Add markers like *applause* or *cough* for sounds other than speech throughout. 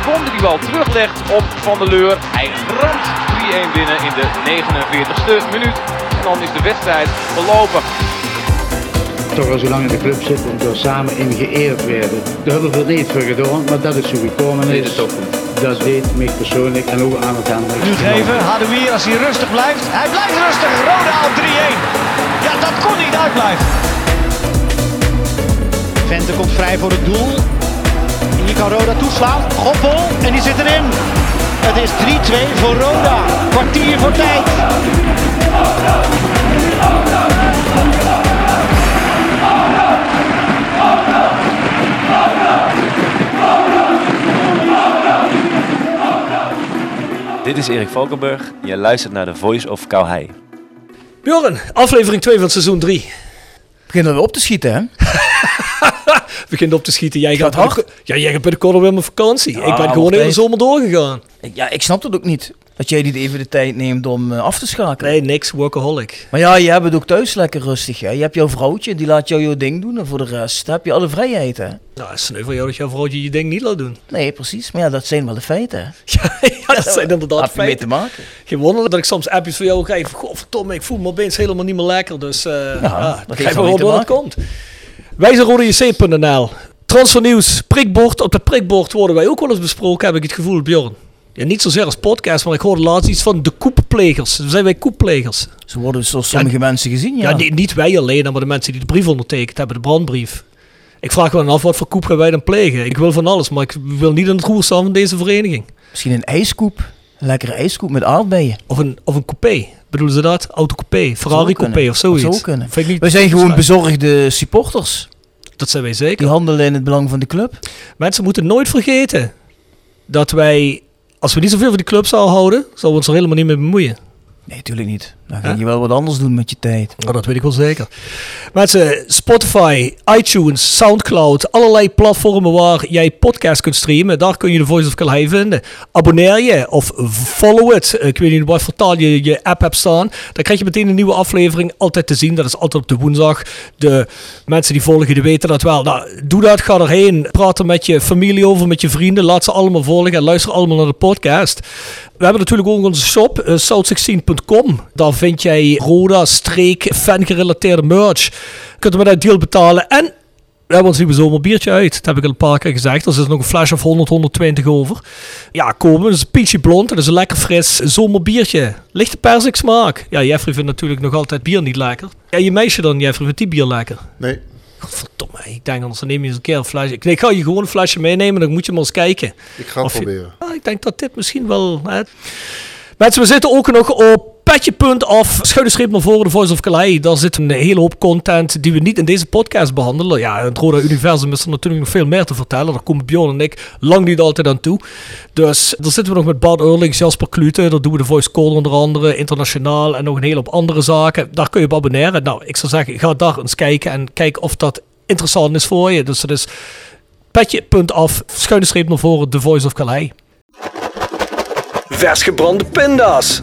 Sibon die bal teruglegt op Van der Leur. Hij ramt 3-1 binnen in de 49ste minuut. En dan is de wedstrijd verlopen. toch al zo lang in de club zit en door samen in geëerd werden. Daar hebben we er niet voor gedaan, maar dat is zo gekomen is. Dat deed mij persoonlijk en ook aan het andere. Nu geven, Hadouier als hij rustig blijft. Hij blijft rustig, Roda op 3-1. Ja, dat kon niet uitblijven. Vente komt vrij voor het doel. Hier kan Roda toeslaan. Goppel, en die zit erin. Het is 3-2 voor Roda. Kwartier voor tijd. Dit is Erik Valkenburg. Je luistert naar de Voice of Kauhei. Bjorn, aflevering 2 van seizoen 3. Begint alweer op te schieten, hè? Begint op te schieten. Jij Gaat ja, jij gaat binnenkort alweer met vakantie. ik ben gewoon de hele zomer doorgegaan. Ja, ik snap het ook niet. Dat jij niet even de tijd neemt om eh, af te schakelen. Nee, niks, workaholic. Maar ja, je hebt het ook thuis lekker rustig, hè? Je hebt jouw vrouwtje, die laat jou jouw ding doen. En voor de rest heb je alle vrijheid, hè? Nou, sneu van jou dat jouw vrouwtje je ding niet laat doen. Nee, precies. Maar ja, dat zijn wel de feiten? *laughs* Ja, ja dat zijn inderdaad heb je mee feiten. te maken. Geen wonder dat ik soms appjes van jou krijg. van, Godverdomme, ik voel me opeens helemaal niet meer lekker. Dus eh ja, dat wel te waar het maken. komt. Wij zijn rodejc.nl. Transfernieuws, prikbord. Op het prikbord worden wij ook wel eens besproken, heb ik het gevoel, Bjorn. Ja, niet zozeer als podcast, maar ik hoorde laatst iets van de koepplegers. Zijn wij koepplegers? Ze worden door sommige mensen gezien, ja. Ja, niet, niet wij alleen, maar de mensen die de brief ondertekend hebben, de brandbrief. Ik vraag me dan af, wat voor koep gaan wij dan plegen? Ik wil van alles, maar ik wil niet in het roer staan van deze vereniging. Misschien een ijskoep. Een lekkere ijskoep met aardbeien. Of een, of een coupé. Bedoelen ze dat? Autocoupé, Ferrari coupé of zoiets. Dat zou kunnen. Vind ik niet Wij zijn gewoon bezorgde supporters. Dat zijn wij zeker. Die handelen in het belang van de club. Mensen moeten nooit vergeten dat wij, als we niet zoveel van die club zouden houden, zouden we ons er helemaal niet mee bemoeien. Nee, natuurlijk niet. Dan ga je wel wat anders doen met je tijd. Nou, dat weet ik wel zeker. Mensen, Spotify, iTunes, Soundcloud, allerlei platformen waar jij podcast kunt streamen. Daar kun je de Voice of Calais vinden. Abonneer je of follow it. Ik weet niet wat vertaal je je app hebt staan. Dan krijg je meteen een nieuwe aflevering altijd te zien. Dat is altijd op de woensdag. De mensen die volgen, die weten dat wel. Nou, doe dat, ga erheen. Praat er met je familie over, met je vrienden. Laat ze allemaal volgen en luister allemaal naar de podcast. We hebben natuurlijk ook onze shop, eh, south16.com. Daar vind jij Roda, streek, fan-gerelateerde merch. Kunt er met uit deal betalen. En we hebben ons nieuwe zomerbiertje uit. Dat heb ik al een paar keer gezegd. Er zit nog een fles of 100, 120 over. Ja, komen. Dat is peachy blond. Dat is een lekker fris zomerbiertje. Lichte persik smaak. Ja, Jeffrey vindt natuurlijk nog altijd bier niet lekker. Ja, je meisje dan, Jeffrey, vindt die bier lekker? Nee. Godverdomme, ik denk anders dan neem je eens een keer een flesje. Nee, ik ga je gewoon een flesje meenemen, dan moet je maar eens kijken. Ik ga het je- proberen. Ah, ik denk dat dit misschien wel... Hè. Mensen, we zitten ook nog op petje.af, schuine streep naar voren, de Voice of Calais. Daar zit een hele hoop content die we niet in deze podcast behandelen. Ja, het Roda Universum is er natuurlijk nog veel meer te vertellen. Daar komen Bjorn en ik lang niet altijd aan toe. Dus daar zitten we nog met Bart Eurlings, Jasper Klute. Daar doen we de Voice Call onder andere, internationaal en nog een hele hoop andere zaken. Daar kun je op abonneren. Nou, ik zou zeggen, ga daar eens kijken en kijk of dat interessant is voor je. Dus dat is petje.af, schuine streep naar voren, The Voice of Calais. Vers gebrande pinda's.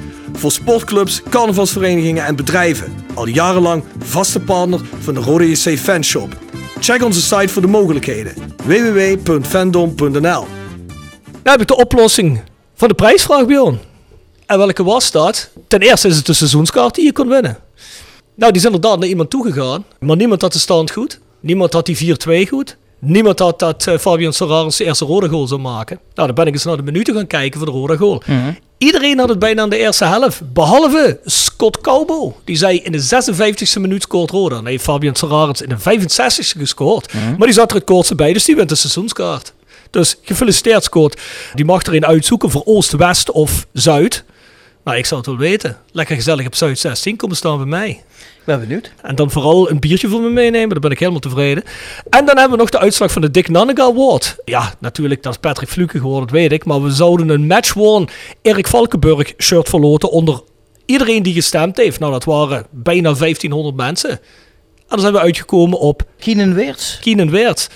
Voor sportclubs, carnavalsverenigingen en bedrijven. Al jarenlang vaste partner van de Rode JC Fanshop. Check onze site voor de mogelijkheden. www.fandom.nl Nou heb ik de oplossing van de prijsvraag, Bjorn. En welke was dat? Ten eerste is het de seizoenskaart die je kon winnen. Nou, die zijn inderdaad naar iemand toegegaan. Maar niemand had de stand goed. Niemand had die 4-2 goed. Niemand had dat uh, Fabian Serrarens de eerste rode goal zou maken. Nou, dan ben ik eens naar de minuten gaan kijken voor de rode goal. Iedereen had het bijna aan de eerste helft. Behalve Scott Cowbo. Die zei in de 56e minuut scoort Roda. Nee, Fabian Serrarens in de 65e gescoord. Maar die zat er het kortste bij, dus die wint de seizoenskaart. Dus gefeliciteerd Scott. Die mag erin uitzoeken voor Oost, West of Zuid. Nou, ik zou het wel weten. Lekker gezellig op Zuid 16 komen staan bij mij. Ik ben benieuwd. En dan vooral een biertje voor me meenemen, dan ben ik helemaal tevreden. En dan hebben we nog de uitslag van de Dick Nannega Award. Ja, natuurlijk, dat is Patrick Fluke geworden, dat weet ik. Maar we zouden een match-worn Erik Valkenburg shirt verloten onder iedereen die gestemd heeft. Nou, dat waren bijna 1500 mensen. En dan zijn we uitgekomen op Kienen Weerts. Keenan Weert.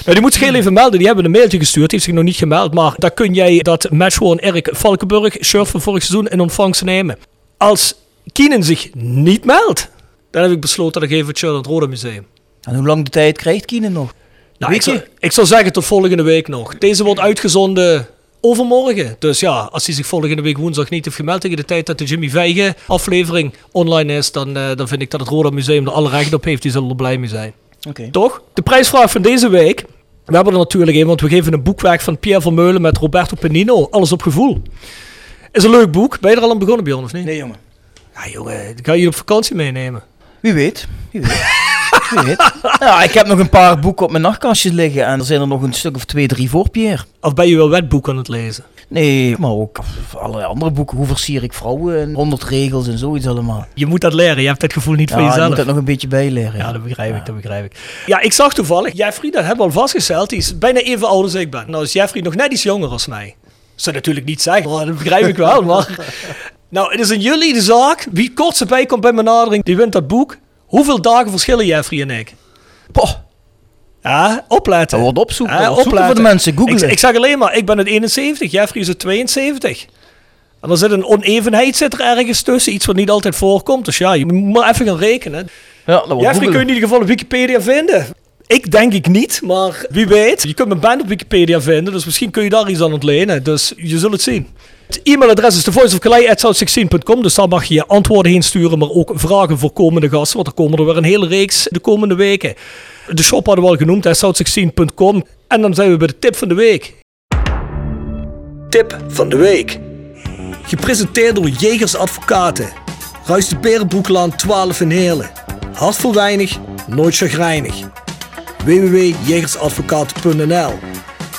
Nou, die moet zich heel even melden. Die hebben een mailtje gestuurd. Die heeft zich nog niet gemeld. Maar daar kun jij dat match-worn Erik Valkenburg shirt van vorig seizoen in ontvangst nemen. Als Keenan zich niet meldt, dan heb ik besloten dat ik even het shirt aan het Rode Museum. En hoe lang de tijd krijgt Kienen nog? Nou, ik, zou, ik zou zeggen tot volgende week nog. Deze wordt uitgezonden overmorgen. Dus ja, als hij zich volgende week woensdag niet heeft gemeld tegen de tijd dat de Jimmy Vijgen aflevering online is, dan, eh, dan vind ik dat het Roda Museum er alle recht op heeft. Die zullen er blij mee zijn. Oké. Toch? De prijsvraag van deze week. We hebben er natuurlijk een, want we geven een boekwerk van Pierre Vermeulen met Roberto Penino. Alles op gevoel. Is een leuk boek. Ben je er al aan begonnen, Bjorn, of niet? Nee, jongen. Ja, jongen, ik ga je op vakantie meenemen. Wie weet. Wie weet. *laughs* Wie weet. *laughs* Ja, ik heb nog een paar boeken op mijn nachtkastje liggen. En er zijn er nog een stuk of twee, drie voor, Pierre. Of ben je wel wetboek aan het lezen? Nee, maar ook allerlei andere boeken. Hoe versier ik vrouwen? en 100 regels en zoiets allemaal. Je moet dat leren. Je hebt dat gevoel niet Ja, voor je jezelf. moet dat nog een beetje bijleren. Ja, dat begrijp ik, dat begrijp ik. Ja, ik zag toevallig, Jeffrey, dat hebben we al vastgesteld, die is bijna even oud als ik ben. Nou is Jeffrey nog net iets jonger als mij. Dat zou natuurlijk niet zeggen, maar dat begrijp ik wel. Maar... *laughs* Nou, het is aan jullie de zaak. Wie kortst bij komt bij mijn nadering, die wint dat boek. Hoeveel dagen verschillen Jeffrey en ik? Poh, Ja, opletten. dat wordt opzoeken. Ja, zoeken voor de mensen. Google Ik, zeg alleen maar, ik ben het 71, Jeffrey is het 72. En er zit een onevenheid zit er ergens tussen, iets wat niet altijd voorkomt. Dus ja, je moet maar even gaan rekenen. ja, dat wordt Jeffrey kun je in ieder geval op Wikipedia vinden. Ik denk ik niet, maar wie weet. Je kunt mijn band op Wikipedia vinden, dus misschien kun je daar iets aan ontlenen. Dus je zult het zien. Het e-mailadres is thevoiceofkalei.south16.com, dus daar mag je je antwoorden heen sturen, maar ook vragen voor komende gasten, want er komen er weer een hele reeks de komende weken. De shop hadden we al genoemd, south16.com. En dan zijn we bij de tip van de week. Tip van de week. Gepresenteerd door Jegers Advocaten. Ruist de Berenbroeklaan 12 in Heerlen. Hart voor weinig, nooit chagrijnig. www.jegersadvocaten.nl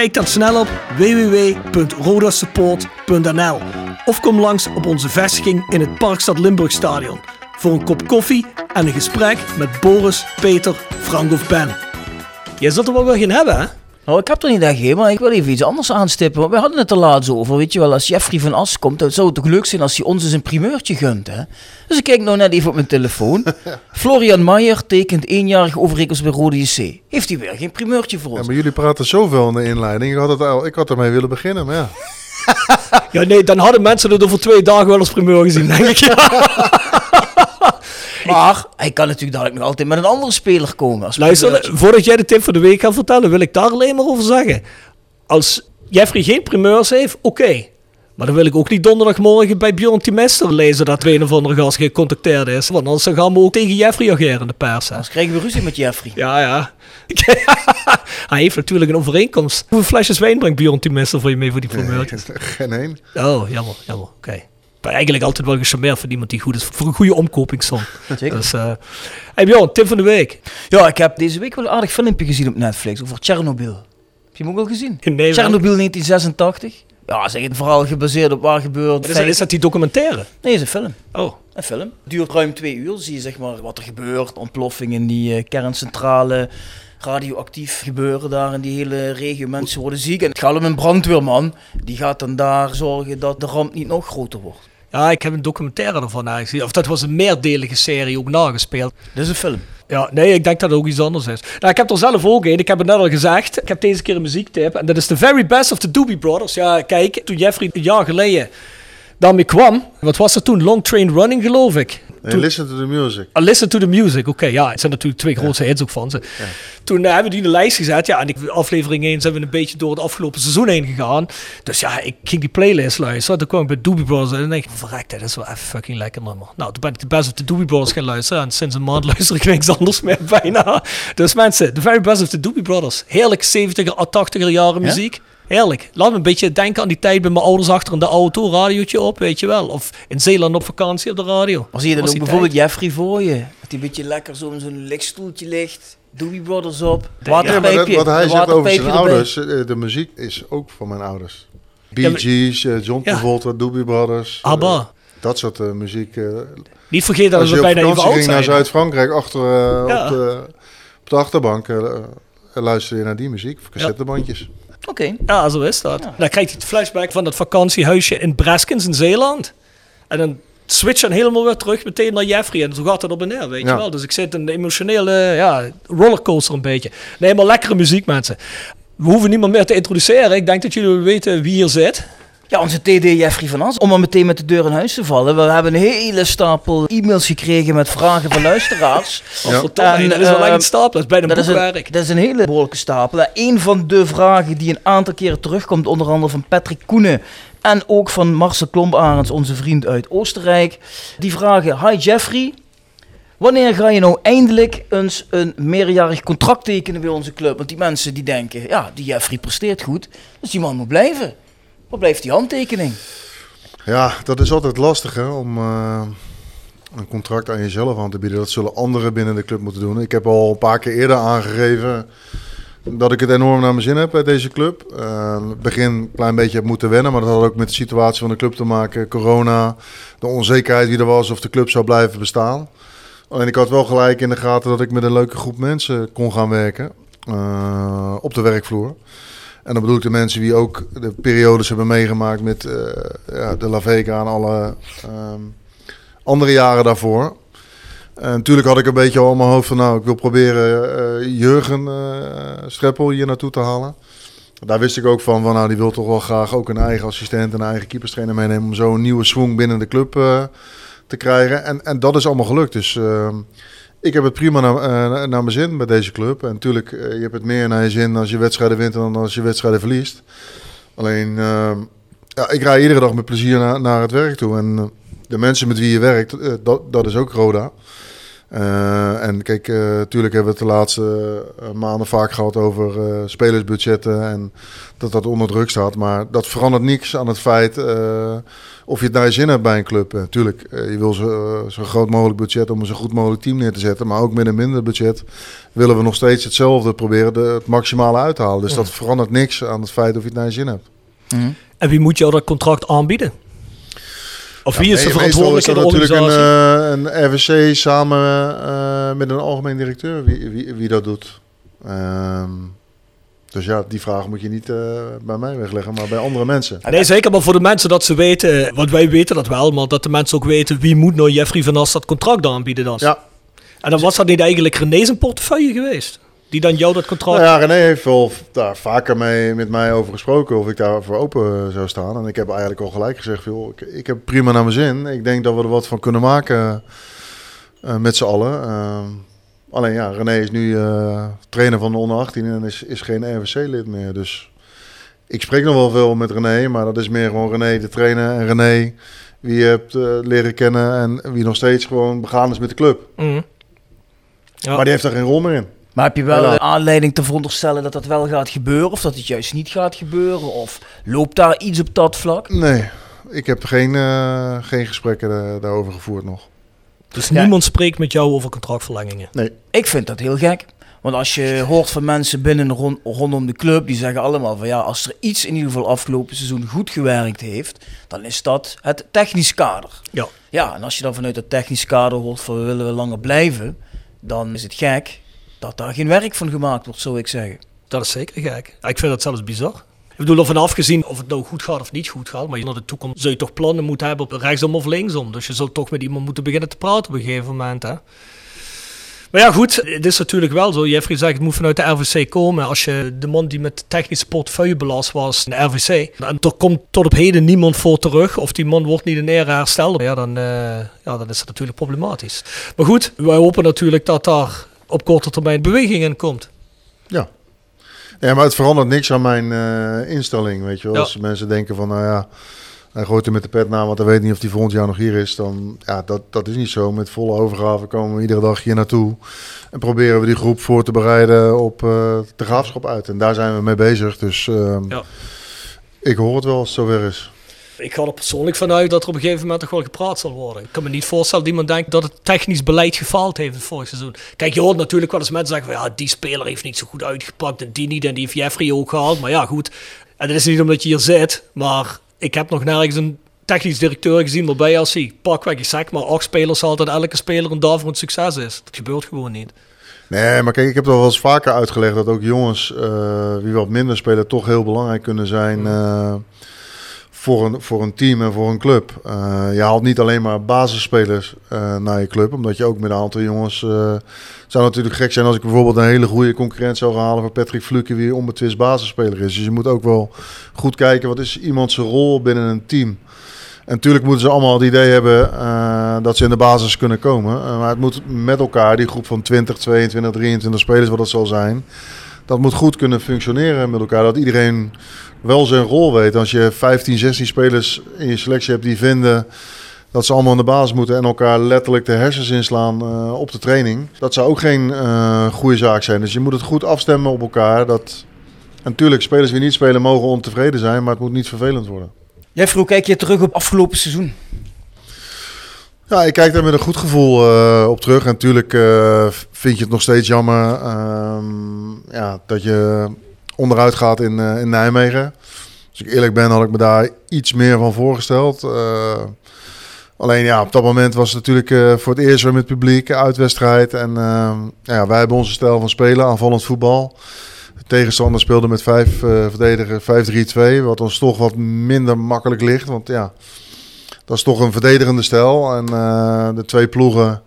Kijk dan snel op www.rodasupport.nl of kom langs op onze vestiging in het Parkstad Limburg Stadion voor een kop koffie en een gesprek met Boris, Peter, Frank of Ben. Jij zult er wel weer geen hebben, hè? Nou, ik heb er niet echt een, maar ik wil even iets anders aanstippen. Want we hadden het er laatst over, weet je wel. Als Jeffrey van As komt, dan zou het toch leuk zijn als hij ons eens een primeurtje gunt, hè? Dus ik kijk nou net even op mijn telefoon. *laughs* Florian Maier tekent eenjarig overrekens bij Rode JC. Heeft hij weer geen primeurtje voor Ja, ons? maar jullie praten zoveel in de inleiding. Ik had, het al, ik had ermee willen beginnen, maar ja. *laughs* Ja, nee, dan hadden mensen het over twee dagen wel als primeur gezien, denk ik. *laughs* Maar hij kan natuurlijk dadelijk nog altijd met een andere speler komen. Als Luister, voordat jij de tip van de week gaat vertellen, wil ik daar alleen maar over zeggen. Als Jeffrey geen primeurs heeft, oké. Maar dan wil ik ook niet donderdagmorgen bij Bjorn Timester lezen dat er een of andere gast gecontacteerd is. Want anders gaan we ook tegen Jeffrey ageren in de pers. Anders krijgen we ruzie met Jeffrey. Ja, ja. *laughs* Hij heeft natuurlijk een overeenkomst. Hoeveel flesjes wijn brengt Bjorn Timester voor je mee voor die primeurtjes? *laughs* Geen één. Oh, jammer, jammer. Oké. Eigenlijk altijd wel gecharmeerd van iemand die goed is voor een goede omkopingssom. *laughs* Zeker. Dus, eh hey Bjorn, tip van de week. Ja, ik heb deze week wel een aardig filmpje gezien op Netflix over Tsjernobyl. Heb je hem ook al gezien? Nee, Tsjernobyl 1986. Ja, zeg een verhaal gebaseerd op waar gebeurd. Is dat, is dat die documentaire? Nee, is een film. Oh. Een film. Duurt ruim twee uur. Zie je zeg maar wat er gebeurt. Ontploffing in die eh, kerncentrale. Radioactief gebeuren daar in die hele regio. Mensen worden ziek. En het gaat om een brandweerman. Die gaat dan daar zorgen dat de ramp niet nog groter wordt. Ja, ik heb een documentaire ervan aangezien. Of dat was een meerdelige serie ook nagespeeld. Dit is een film. Ja, nee, ik denk dat het ook iets anders is. Nou, ik heb er zelf ook een. Ik heb het net al gezegd. Ik heb deze keer een muziektip. En dat is The Very Best of the Doobie Brothers. Ja, kijk, toen Jeffrey een jaar geleden daarmee kwam. Wat was er toen? Long Train Running, geloof ik. Nee, Toen- listen to the music. Ah, Listen to the music, oké. ja, het zijn natuurlijk twee grootste hits ook van ze. Toen eh, hebben we die in de lijst gezet. Ja, en ik, aflevering 1 zijn we een beetje door het afgelopen seizoen heen gegaan. Dus ja, ik ging die playlist luisteren. Toen kwam ik bij Doobie Brothers en dan denk ik, verrek, dat is wel even fucking lekker nummer. Nou, toen ben ik de best of the Doobie Brothers gaan luisteren. En sinds een maand *laughs* luister ik niks anders meer bijna. Dus mensen, the very best of the Doobie Brothers. Heerlijk 70er, 80er jaren muziek. Heerlijk. Laat me een beetje denken aan die tijd bij mijn ouders achter in de auto, radiootje op, weet je wel. Of in Zeeland op vakantie op de radio. Maar zie je dan ook bijvoorbeeld Jeffrey voor je? Dat hij een beetje lekker zo in zo'n lichtstoeltje ligt. Doobie Brothers op. Ja, Waterpijpje. wat hij zegt over zijn ouders, eh, de muziek is ook van mijn ouders. Bee Gees, eh, John Ja. Travolta, Doobie Brothers. eh, ABBA. dat soort muziek. eh, Niet vergeten dat als we je op bijna even vakantie oud ging naar. Zuid-Frankrijk, achter Ja. op, de, op de achterbank, luister je naar die muziek, cassettebandjes. Oké. Ja, zo is dat. Dan krijgt hij het flashback van dat vakantiehuisje in Breskens in Zeeland. En dan switch dan helemaal weer terug meteen naar Jeffrey. En zo gaat het op en neer, weet je wel. Dus ik zit in een emotionele ja, rollercoaster een beetje. Nee, maar lekkere muziek, mensen. We hoeven niemand meer te introduceren. Ik denk dat jullie weten wie hier zit. Ja, onze TD Jeffrey van As. Om maar meteen met de deur in huis te vallen. We hebben een hele stapel e-mails gekregen met vragen van luisteraars. *laughs* Ja. En, dat is wel eh, echt een stapel. Dat is bijna een Dat is, boekwerk. een, dat is een hele behoorlijke stapel. Een van de vragen die een aantal keren terugkomt, onder andere van Patrick Koenen en ook van Marcel Klomp-Arends, onze vriend uit Oostenrijk. Die vragen, hi Jeffrey, wanneer ga je nou eindelijk eens een meerjarig contract tekenen bij onze club? Want die mensen die denken, ja, die Jeffrey presteert goed, dus die man moet blijven. Waar blijft die handtekening? Ja, dat is altijd lastig hè, om eh, een contract aan jezelf aan te bieden. Dat zullen anderen binnen de club moeten doen. Ik heb al een paar keer eerder aangegeven dat ik het enorm naar mijn zin heb bij deze club. Het begin een klein beetje moeten wennen, maar dat had ook met de situatie van de club te maken. Corona, de onzekerheid wie er was of de club zou blijven bestaan. Alleen ik had wel gelijk in de gaten dat ik met een leuke groep mensen kon gaan werken eh, op de werkvloer. En dan bedoel ik de mensen die ook de periodes hebben meegemaakt met eh, ja, de La Vega en alle ehm, andere jaren daarvoor. En natuurlijk had ik een beetje al in mijn hoofd van nou, ik wil proberen eh, Jurgen eh Streppel hier naartoe te halen. Daar wist ik ook van, van nou, die wil toch wel graag ook een eigen assistent en een eigen keeperstrainer meenemen om zo een nieuwe swing binnen de club te krijgen. En, en dat is allemaal gelukt. Dus ehm, ik heb het prima naar, eh, naar mijn zin bij deze club. En natuurlijk, eh, je hebt het meer naar je zin als je wedstrijden wint dan als je wedstrijden verliest. Alleen, ehm, ja, ik rij iedere dag met plezier naar, naar het werk toe. En eh, de mensen met wie je werkt, dat, dat is ook Roda. Eh, en kijk, natuurlijk hebben we het de laatste eh, maanden vaak gehad over eh, spelersbudgetten en dat dat onder druk staat. Maar dat verandert niks aan het feit eh, of je het naar je zin hebt bij een club. Eh, tuurlijk, eh, je wil zo, eh, zo groot mogelijk budget om een zo goed mogelijk team neer te zetten. Maar ook met een minder budget willen we nog steeds hetzelfde proberen, de, het maximale uit te halen. Dus dat verandert niks aan het feit of je het naar je zin hebt. En wie moet jou dat contract aanbieden? Of wie is de Me- verantwoordelijk in de organisatie? natuurlijk een, eh, een RVC samen eh, met een algemeen directeur wie, wie, wie dat doet. Ehm, dus ja, die vraag moet je niet eh, bij mij wegleggen, maar bij andere mensen. Nee, zeker, maar voor de mensen dat ze weten, want wij weten dat wel, maar dat de mensen ook weten wie moet nou Jeffrey van As dat contract aanbieden dan. Ja, En dan was dat niet eigenlijk René zijn portefeuille geweest? Die dan jou dat contract... nou ja, René heeft wel daar vaker mee, met mij over gesproken of ik daarvoor open zou staan. En ik heb eigenlijk al gelijk gezegd, joh, ik, ik heb prima naar mijn zin. Ik denk dat we er wat van kunnen maken eh, met z'n allen. Ehm, alleen ja, René is nu eh, trainer van de onder 18 en is, is geen RWC-lid meer. Dus ik spreek nog wel veel met René, maar dat is meer gewoon René de trainer en René wie je hebt eh, leren kennen en wie nog steeds gewoon begaan is met de club. Mhm. Ja. Maar die heeft daar geen rol meer in. Maar heb je wel een aanleiding te veronderstellen dat dat wel gaat gebeuren? Of dat het juist niet gaat gebeuren? Of loopt daar iets op dat vlak? Nee, ik heb geen, eh, geen gesprekken eh, daarover gevoerd nog. Dus Ja. niemand spreekt met jou over contractverlengingen. Nee. Ik vind dat heel gek. Want als je hoort van mensen binnen rond, rondom de club, die zeggen allemaal van ja, als er iets in ieder geval afgelopen seizoen goed gewerkt heeft, dan is dat het technisch kader. Ja. Ja, en als je dan vanuit het technisch kader hoort van we willen we langer blijven, dan is het gek dat daar geen werk van gemaakt wordt, zou ik zeggen. Dat is zeker gek. Ik vind dat zelfs bizar. Ik bedoel, ervan afgezien of het nou goed gaat of niet goed gaat, maar naar de toekomst zul je toch plannen moeten hebben op rechtsom of linksom. Dus je zult toch met iemand moeten beginnen te praten op een gegeven moment. Hè? Maar ja, goed, het is natuurlijk wel zo. Jeffrey zegt het moet vanuit de RVC komen. Als je de man die met technische portefeuille belast was in de RVC. En er komt tot op heden niemand voor terug. Of die man wordt niet in ere hersteld. Ja, dan, uh, ja, dan is dat natuurlijk problematisch. Maar goed, wij hopen natuurlijk dat daar op korte termijn beweging in komt. Ja. Ja, maar het verandert niks aan mijn uh, instelling, weet je wel. Ja. Als mensen denken van, nou ja, hij gooit er met de pet na, want hij weet niet of hij volgend jaar nog hier is. Dan, ja, dat, dat is niet zo. Met volle overgave komen we iedere dag hier naartoe. En proberen we die groep voor te bereiden op uh, de graafschap uit. En daar zijn we mee bezig. Dus uh, ja. ik hoor het wel als het zover is. Ik ga er persoonlijk vanuit dat er op een gegeven moment toch wel gepraat zal worden. Ik kan me niet voorstellen dat iemand denkt dat het technisch beleid gefaald heeft het vorig seizoen. Kijk, je hoort natuurlijk wel eens mensen zeggen van ja, die speler heeft niet zo goed uitgepakt en die niet en die heeft Jeffrey ook gehaald. Maar ja, goed. En dat is niet omdat je hier zit, maar ik heb nog nergens een technisch directeur gezien waarbij als hij pakweg, ik zeg maar, acht spelers had dat elke speler een daarvoor een succes is. Dat gebeurt gewoon niet. Nee, maar kijk, ik heb het al wel eens vaker uitgelegd dat ook jongens uh, wie wat minder spelen toch heel belangrijk kunnen zijn uh, voor, een, voor een team en voor een club. Uh, je haalt niet alleen maar basisspelers naar je club, omdat je ook met een aantal jongens... zou natuurlijk gek zijn als ik bijvoorbeeld een hele goede concurrent zou gaan halen voor Patrick Fluke, wie onbetwist basisspeler is. Dus je moet ook wel goed kijken, wat is iemand zijn rol binnen een team? En natuurlijk moeten ze allemaal het idee hebben uh, dat ze in de basis kunnen komen. Uh, maar het moet met elkaar, die groep van 20, 22, 23 spelers, wat dat zal zijn. Dat moet goed kunnen functioneren met elkaar. Dat iedereen wel zijn rol weet. Als je 15, 16 spelers in je selectie hebt die vinden dat ze allemaal in de basis moeten en elkaar letterlijk de hersens inslaan uh, op de training. Dat zou ook geen goede zaak zijn. Dus je moet het goed afstemmen op elkaar. Dat... En natuurlijk, spelers die niet spelen mogen ontevreden zijn, maar het moet niet vervelend worden. Jeffrey, hoe kijk je terug op afgelopen seizoen? Ja, ik kijk daar met een goed gevoel uh, op terug. En natuurlijk uh, vind je het nog steeds jammer uh, ja, dat je onderuit gaat in, in Nijmegen. Als ik eerlijk ben, had ik me daar iets meer van voorgesteld. alleen ja, op dat moment was het natuurlijk voor het eerst weer met publiek, uitwedstrijd. En ehm, ja, wij hebben onze stijl van spelen, aanvallend voetbal tegenstander speelde met vijf verdedigers, 5-3-2, wat ons toch wat minder makkelijk ligt. Want ja, dat is toch een verdedigende stijl. En uh, de twee ploegen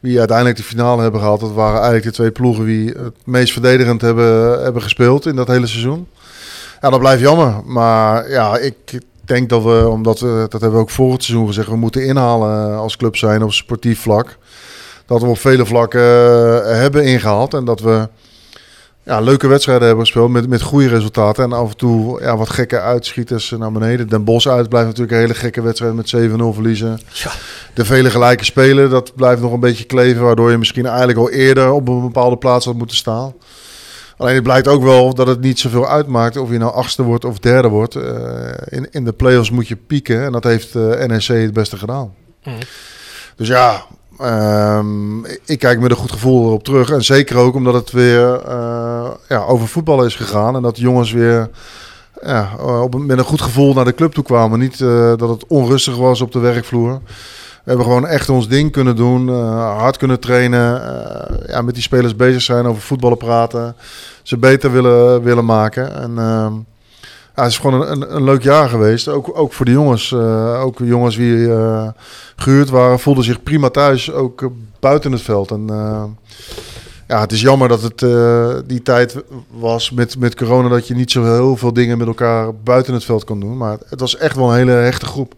die uiteindelijk de finale hebben gehaald, dat waren eigenlijk de twee ploegen die het meest verdedigend hebben, hebben gespeeld in dat hele seizoen. Ja, dat blijft jammer. Maar ja, ik denk dat we, omdat we, dat hebben we ook het seizoen gezegd, we moeten inhalen als club zijn op sportief vlak. Dat we op vele vlakken uh, hebben ingehaald en dat we ja, leuke wedstrijden hebben gespeeld met, met goede resultaten. En af en toe ja, wat gekke uitschieters naar beneden. Den Bos uit blijft natuurlijk een hele gekke wedstrijd met 7-0 verliezen. Ja. De vele gelijke spelen, dat blijft nog een beetje kleven. Waardoor je misschien eigenlijk al eerder op een bepaalde plaats had moeten staan. Alleen het blijkt ook wel dat het niet zoveel uitmaakt of je nou achtste wordt of derde wordt. Uh, in, in de play-offs moet je pieken en dat heeft uh, NEC het beste gedaan. Mm. Dus ja, Um, ik kijk met een goed gevoel erop terug. En zeker ook omdat het weer uh, ja, over voetbal is gegaan. En dat de jongens weer ja, op, met een goed gevoel naar de club toe kwamen. Niet uh, dat het onrustig was op de werkvloer. We hebben gewoon echt ons ding kunnen doen. Hard kunnen trainen. ja, met die spelers bezig zijn over voetballen praten. Ze beter willen, willen maken. En ehm, ja, het is gewoon een, een, leuk jaar geweest. Ook, ook voor de jongens. Uh, ook jongens die uh, gehuurd waren, voelden zich prima thuis. Ook uh, buiten het veld. En ja, het is jammer dat het die tijd was met, met corona. Dat je niet zo heel veel dingen met elkaar buiten het veld kon doen. Maar het was echt wel een hele hechte groep.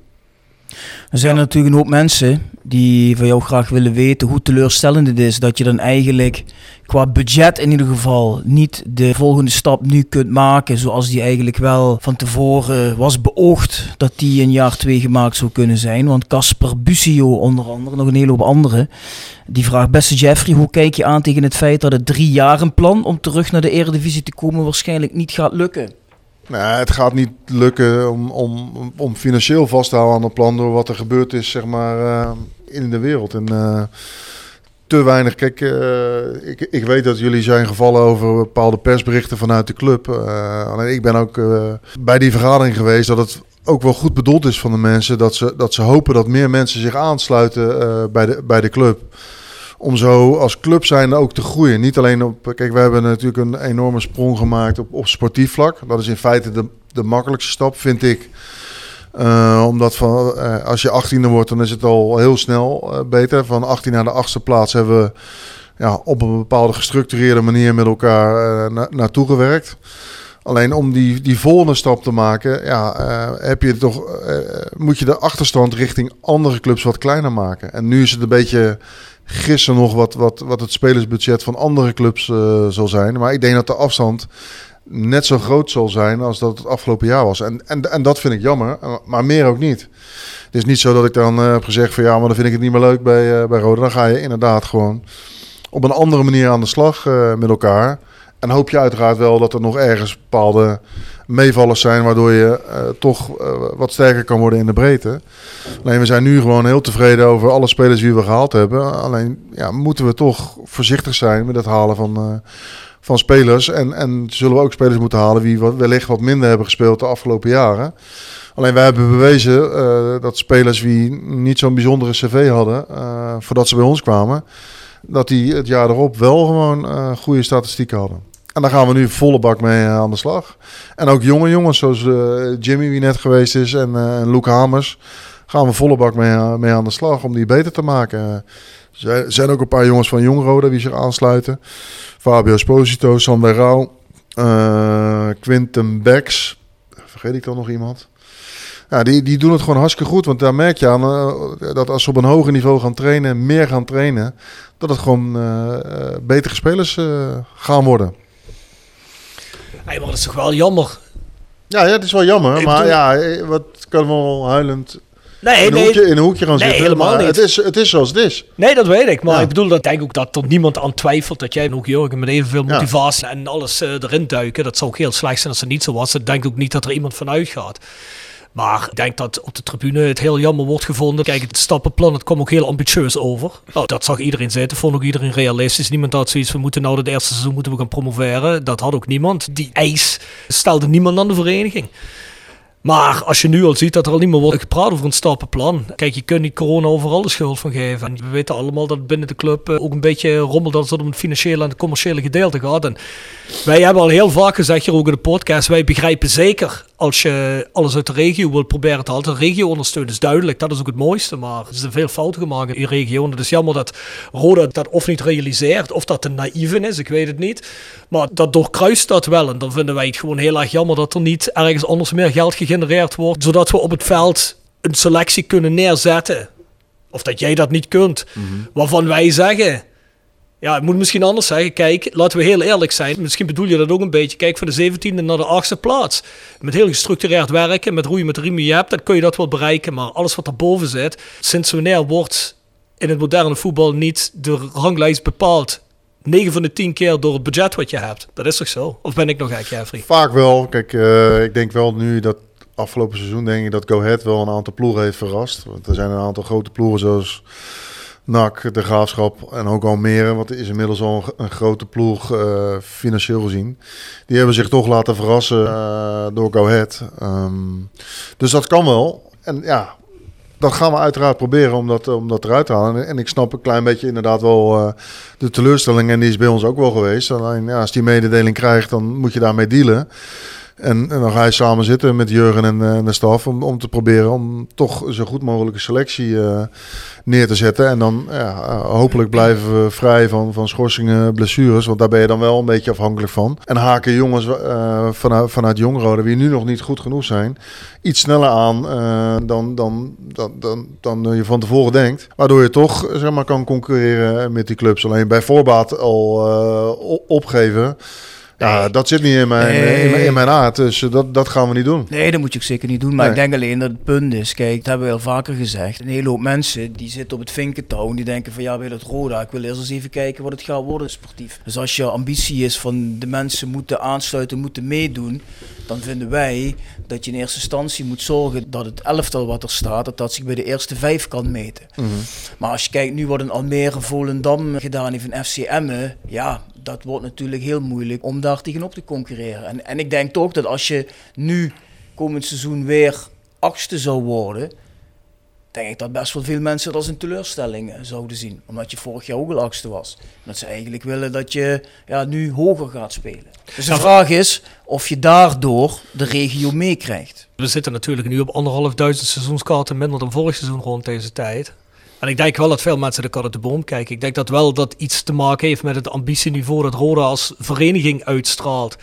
Er zijn natuurlijk een hoop mensen die van jou graag willen weten hoe teleurstellend het is dat je dan eigenlijk qua budget in ieder geval niet de volgende stap nu kunt maken zoals die eigenlijk wel van tevoren was beoogd dat die in jaar twee gemaakt zou kunnen zijn. Want Casper Busio onder andere, nog een hele hoop anderen, die vraagt beste Jeffrey, hoe kijk je aan tegen het feit dat het drie jaren plan om terug naar de Eredivisie te komen waarschijnlijk niet gaat lukken? Nou, het gaat niet lukken om, om, om financieel vast te houden aan het plan door wat er gebeurd is zeg maar, uh, in de wereld. En uh, te weinig. Kijk, eh, ik, ik weet dat jullie zijn gevallen over bepaalde persberichten vanuit de club. Eh, alleen ik ben ook eh, bij die vergadering geweest dat het ook wel goed bedoeld is van de mensen. Dat ze, dat ze hopen dat meer mensen zich aansluiten eh, bij, de, bij de club. Om zo als club zijn ook te groeien. Niet alleen op. Kijk, we hebben natuurlijk een enorme sprong gemaakt op, op sportief vlak. Dat is in feite de, de makkelijkste stap, vind ik. Uh, omdat van, uh, als je 18e wordt, dan is het al heel snel uh, beter. Van 18 naar de achtste plaats hebben we ja, op een bepaalde gestructureerde manier met elkaar na naartoe gewerkt. Alleen om die, die volgende stap te maken, ja, heb je toch, moet je de achterstand richting andere clubs wat kleiner maken. En nu is het een beetje gissen nog wat, wat, wat het spelersbudget van andere clubs zal zijn. Maar ik denk dat de afstand net zo groot zal zijn als dat het afgelopen jaar was. En, en, en dat vind ik jammer, maar meer ook niet. Het is niet zo dat ik dan uh, heb gezegd van ja, maar dan vind ik het niet meer leuk bij, uh, bij Rode. Dan ga je inderdaad gewoon op een andere manier aan de slag uh, met elkaar. En hoop je uiteraard wel dat er nog ergens bepaalde meevallers zijn... waardoor je toch wat sterker kan worden in de breedte. Alleen we zijn nu gewoon heel tevreden over alle spelers die we gehaald hebben. Alleen ja, moeten we toch voorzichtig zijn met het halen van van spelers. En, en zullen we ook spelers moeten halen die wellicht wat minder hebben gespeeld de afgelopen jaren. Alleen wij hebben bewezen dat spelers die niet zo'n bijzondere cv hadden, voordat ze bij ons kwamen, dat die het jaar erop wel gewoon goede statistieken hadden. En daar gaan we nu volle bak mee aan de slag. En ook jonge jongens zoals Jimmy, wie net geweest is, en, en Luke Hamers, gaan we volle bak mee, mee aan de slag om die beter te maken. Er zijn ook een paar jongens van Jongrode die zich aansluiten. Fabio Esposito, Sander Rauw, uh, Quinten Becks. Vergeet ik dan nog iemand? Ja, die, die doen het gewoon hartstikke goed. Want daar merk je aan dat als ze op een hoger niveau gaan trainen, meer gaan trainen, dat het gewoon betere spelers gaan worden. Hey, maar dat is toch wel jammer? Ja, ja het is wel jammer. Ik maar bedoel... ja, wat kan wel huilend Nee, in, een nee, hoekje, in een hoekje gaan nee, zitten. helemaal maar niet. Het is, het is zoals het is. Nee, dat weet ik. Maar Ja. ik bedoel, dat denk ik ook dat er niemand aan twijfelt dat jij en ook Jurgen met evenveel Ja. motivatie en alles eh, erin duiken. Dat zou ook heel slecht zijn als het niet zo was. Dat denk ik ook niet dat er iemand van uitgaat. Maar ik denk dat op de tribune het heel jammer wordt gevonden. Kijk, het stappenplan, het kwam ook heel ambitieus over. Nou, dat zag iedereen zitten, vond ook iedereen realistisch. Niemand had zoiets, we moeten nou het eerste seizoen moeten we gaan promoveren. Dat had ook niemand. Die eis stelde niemand aan de vereniging. Maar als je nu al ziet dat er al niet meer wordt gepraat over een stappenplan. Kijk, je kunt niet corona overal de schuld van geven. En we weten allemaal dat binnen de club eh, ook een beetje rommelt als het om het financiële en het commerciële gedeelte gaat. En wij hebben al heel vaak gezegd hier ook in de podcast, wij begrijpen zeker als je alles uit de regio wilt proberen te halen. De regio ondersteunen is duidelijk, dat is ook het mooiste. Maar er zijn veel fouten gemaakt in die regio. En het is jammer dat Roda dat of niet realiseert, of dat te naïef in is, ik weet het niet. Maar dat doorkruist dat wel. En dan vinden wij het gewoon heel erg jammer dat er niet ergens anders meer geld gegenereerd wordt. Zodat we op het veld een selectie kunnen neerzetten. Of dat jij dat niet kunt. Waarvan wij zeggen... Ja, het moet misschien anders zeggen. Kijk, laten we heel eerlijk zijn. Misschien bedoel je dat ook een beetje. Kijk, van de 17e naar de 8e plaats. Met heel gestructureerd werken, met roeien met riemen je hebt, dan kun je dat wel bereiken. Maar alles wat erboven zit, sinds wanneer wordt in het moderne voetbal niet de ranglijst bepaald? 9 van de 10 keer door het budget wat je hebt. Dat is toch zo? Of ben ik nog gek, Jeffrey? Vaak wel. Kijk, eh, ik denk wel nu dat afgelopen seizoen denk ik dat Go Ahead wel een aantal ploegen heeft verrast. Want er zijn een aantal grote ploegen zoals NAC, de Graafschap en ook Almere. Wat is inmiddels al een, grote ploeg eh, financieel gezien. Die hebben zich toch laten verrassen eh, door Go. Ehm, dus dat kan wel. En ja, dat gaan we uiteraard proberen om dat, om dat eruit te halen. En ik snap een klein beetje inderdaad wel eh, de teleurstelling. En die is bij ons ook wel geweest. Alleen ja, als die mededeling krijgt, dan moet je daarmee dealen. En, en dan ga je samen zitten met Jurgen en, eh, en de staf om, om te proberen om toch zo goed mogelijke selectie eh, neer te zetten. En dan ja, eh, hopelijk blijven we vrij van, van schorsingen, blessures. Want daar ben je dan wel een beetje afhankelijk van. En haken jongens vanuit, vanuit Jongrode, die nu nog niet goed genoeg zijn, iets sneller aan dan, dan, dan, dan, dan je van tevoren denkt. Waardoor je toch zeg maar, kan concurreren met die clubs. Alleen bij voorbaat al opgeven. Ja, dat zit niet in mijn, Nee. in, mijn, in mijn aard, dus eh, dat, dat gaan we niet doen. Nee, dat moet je ook zeker niet doen. Maar Nee. ik denk alleen dat het punt is, kijk, dat hebben we al vaker gezegd. Een hele hoop mensen die zitten op het vinkentouw en die denken van ja, wil het Roda, ik wil eerst eens even kijken wat het gaat worden sportief. Dus als je ambitie is van de mensen moeten aansluiten, moeten meedoen, dan vinden wij dat je in eerste instantie moet zorgen dat het elftal wat er staat, dat dat zich bij de eerste vijf kan meten. Maar als je kijkt nu wat een Almere, Volendam gedaan heeft in FC Emmen, ja, dat wordt natuurlijk heel moeilijk om daar tegenop te concurreren. En, en ik denk toch dat als je nu komend seizoen weer achtste zou worden, denk ik dat best wel veel mensen dat als een teleurstelling eh, zouden zien. Omdat je vorig jaar ook al achtste was. En dat ze eigenlijk willen dat je ja, nu hoger gaat spelen. Dus de vraag is of je daardoor de regio meekrijgt. We zitten natuurlijk nu op anderhalfduizend seizoenskaarten minder dan vorig seizoen rond deze tijd. En ik denk wel dat veel mensen de uit de boom kijken. Ik denk dat wel dat iets te maken heeft met het ambitieniveau dat Roda als vereniging uitstraalt.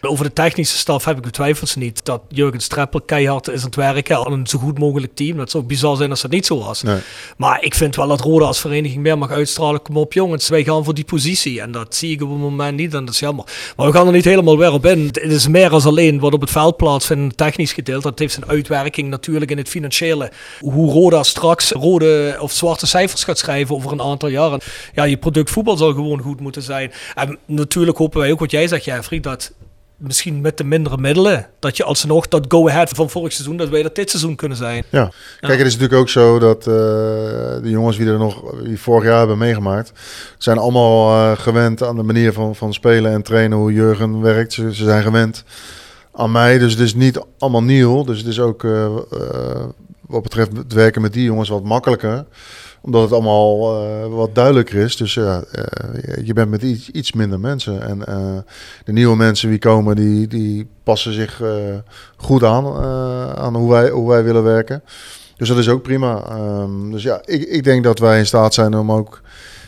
Over de technische staf heb ik betwijfels niet. Dat Jurgen Streppel keihard is aan het werken aan een zo goed mogelijk team. Dat zou bizar zijn als dat niet zo was. Nee. Maar ik vind wel dat Roda als vereniging meer mag uitstralen. Kom op jongens, wij gaan voor die positie. En dat zie ik op het moment niet en dat is jammer. Maar we gaan er niet helemaal weer op in. Het is meer als alleen wat op het veld plaatsvindt, technisch gedeelte. Dat heeft zijn uitwerking natuurlijk in het financiële. Hoe Roda straks rode of zwarte cijfers gaat schrijven over een aantal jaren. Ja, je product voetbal zal gewoon goed moeten zijn. En natuurlijk hopen wij ook wat jij zegt, Jeffrey, dat misschien met de mindere middelen, dat je alsnog dat go-ahead van vorig seizoen, dat wij dat dit seizoen kunnen zijn. Ja, kijk, het is natuurlijk ook zo dat eh, de jongens die er nog die vorig jaar hebben meegemaakt, zijn allemaal eh, gewend aan de manier van, van spelen en trainen, hoe Jurgen werkt. Ze, ze zijn gewend aan mij, dus het is niet allemaal nieuw. Dus het is ook eh, wat betreft het werken met die jongens wat makkelijker omdat het allemaal eh, wat duidelijker is. Dus eh, je bent met iets, minder mensen. En eh, de nieuwe mensen die komen, die, die passen zich goed aan, aan hoe, wij, hoe wij willen werken. Dus dat is ook prima. Ehm, dus ja, ik, ik denk dat wij in staat zijn om ook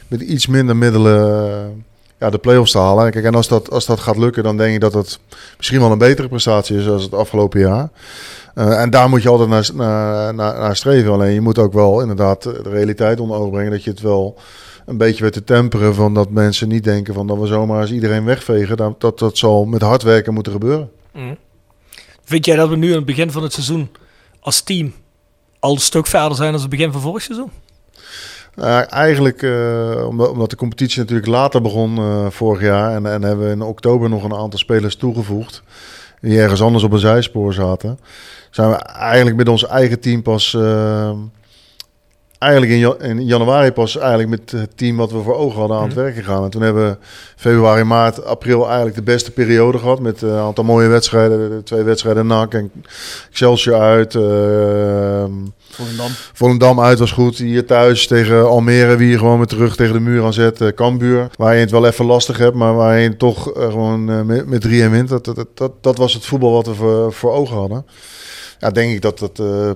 met iets minder middelen ja, de play-offs te halen. Kijk, en als dat, als dat gaat lukken, dan denk ik dat het misschien wel een betere prestatie is als het afgelopen jaar. Uh, en daar moet je altijd naar, naar, naar, naar, streven. Alleen je moet ook wel inderdaad de realiteit onder ogen brengen. Dat je het wel een beetje weet te temperen. Van dat mensen niet denken van dat we zomaar eens iedereen wegvegen. Dat, dat, dat zal met hard werken moeten gebeuren. Mm. Vind jij dat we nu aan het begin van het seizoen als team al een stuk verder zijn dan het begin van vorig seizoen? Uh, eigenlijk, uh, omdat, omdat, de competitie natuurlijk later begon uh, vorig jaar. En, en hebben we in oktober nog een aantal spelers toegevoegd. Die ergens anders op een zijspoor zaten. Zijn we eigenlijk met ons eigen team pas. Eigenlijk in, in, januari pas eigenlijk met het team wat we voor ogen hadden aan het werk gegaan. En toen hebben we februari, maart, april eigenlijk de beste periode gehad. Met een aantal mooie wedstrijden. Twee wedstrijden NAC en Excelsior uit. Uh, Volendam. Volendam uit was goed. Hier thuis tegen Almere, wie je gewoon weer terug tegen de muur aan zet. Uh, Cambuur, waar je het wel even lastig hebt, maar waar je toch uh, gewoon uh, met, met 3 en wint. Dat, dat, dat, dat, was het voetbal wat we voor, voor ogen hadden. Ja, denk ik dat dat, uh,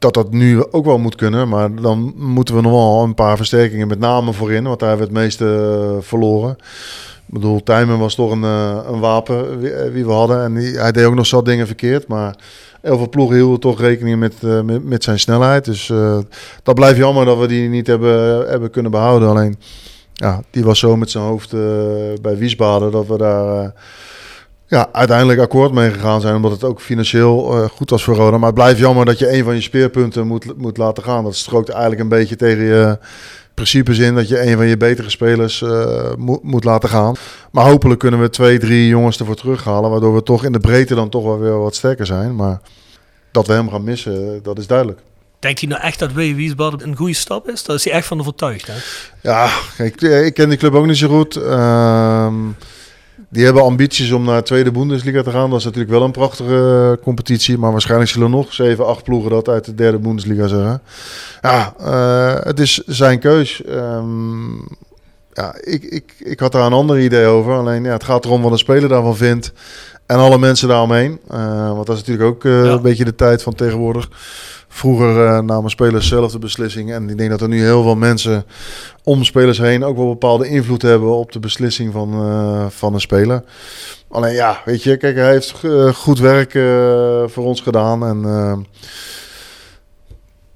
dat dat nu ook wel moet kunnen. Maar dan moeten we nog wel een paar versterkingen, met name voorin. Want daar hebben we het meeste uh, verloren. Ik bedoel, Tijmen was toch een, een wapen wie, wie, we hadden. En die, hij deed ook nog zat dingen verkeerd, maar... Heel veel ploegen hielden toch rekening met, met, zijn snelheid. Dus dat blijft jammer dat we die niet hebben, hebben kunnen behouden. Alleen, ja, die was zo met zijn hoofd bij Wiesbaden dat we daar ja, uiteindelijk akkoord mee gegaan zijn. Omdat het ook financieel goed was voor Roda. Maar het blijft jammer dat je een van je speerpunten moet, moet laten gaan. Dat strookt eigenlijk een beetje tegen je principes in dat je een van je betere spelers uh, moet, moet laten gaan. Maar hopelijk kunnen we twee, drie jongens ervoor terughalen. Waardoor we toch in de breedte dan toch wel weer wat sterker zijn. Maar dat we hem gaan missen, dat is duidelijk. Denkt hij nou echt dat Wee Wiesbaden een goede stap is? Daar is hij echt van overtuigd. Hè? Ja, kijk, ik ken die club ook niet zo goed. Uh, die hebben ambities om naar de tweede Bundesliga te gaan. Dat is natuurlijk wel een prachtige competitie. Maar waarschijnlijk zullen nog 7, 8 ploegen dat uit de derde Bundesliga zeggen. Ja, uh, het is zijn keus. Um, ja, ik, ik, ik had daar een ander idee over. Alleen ja, het gaat erom wat een speler daarvan vindt. En alle mensen daaromheen. Uh, want dat is natuurlijk ook ja. een beetje de tijd van tegenwoordig. Vroeger uh, namen spelers zelf de beslissing. En ik denk dat er nu heel veel mensen om spelers heen ook wel bepaalde invloed hebben op de beslissing van, uh, van een speler. Alleen ja, weet je, kijk, hij heeft uh, goed werk voor ons gedaan. En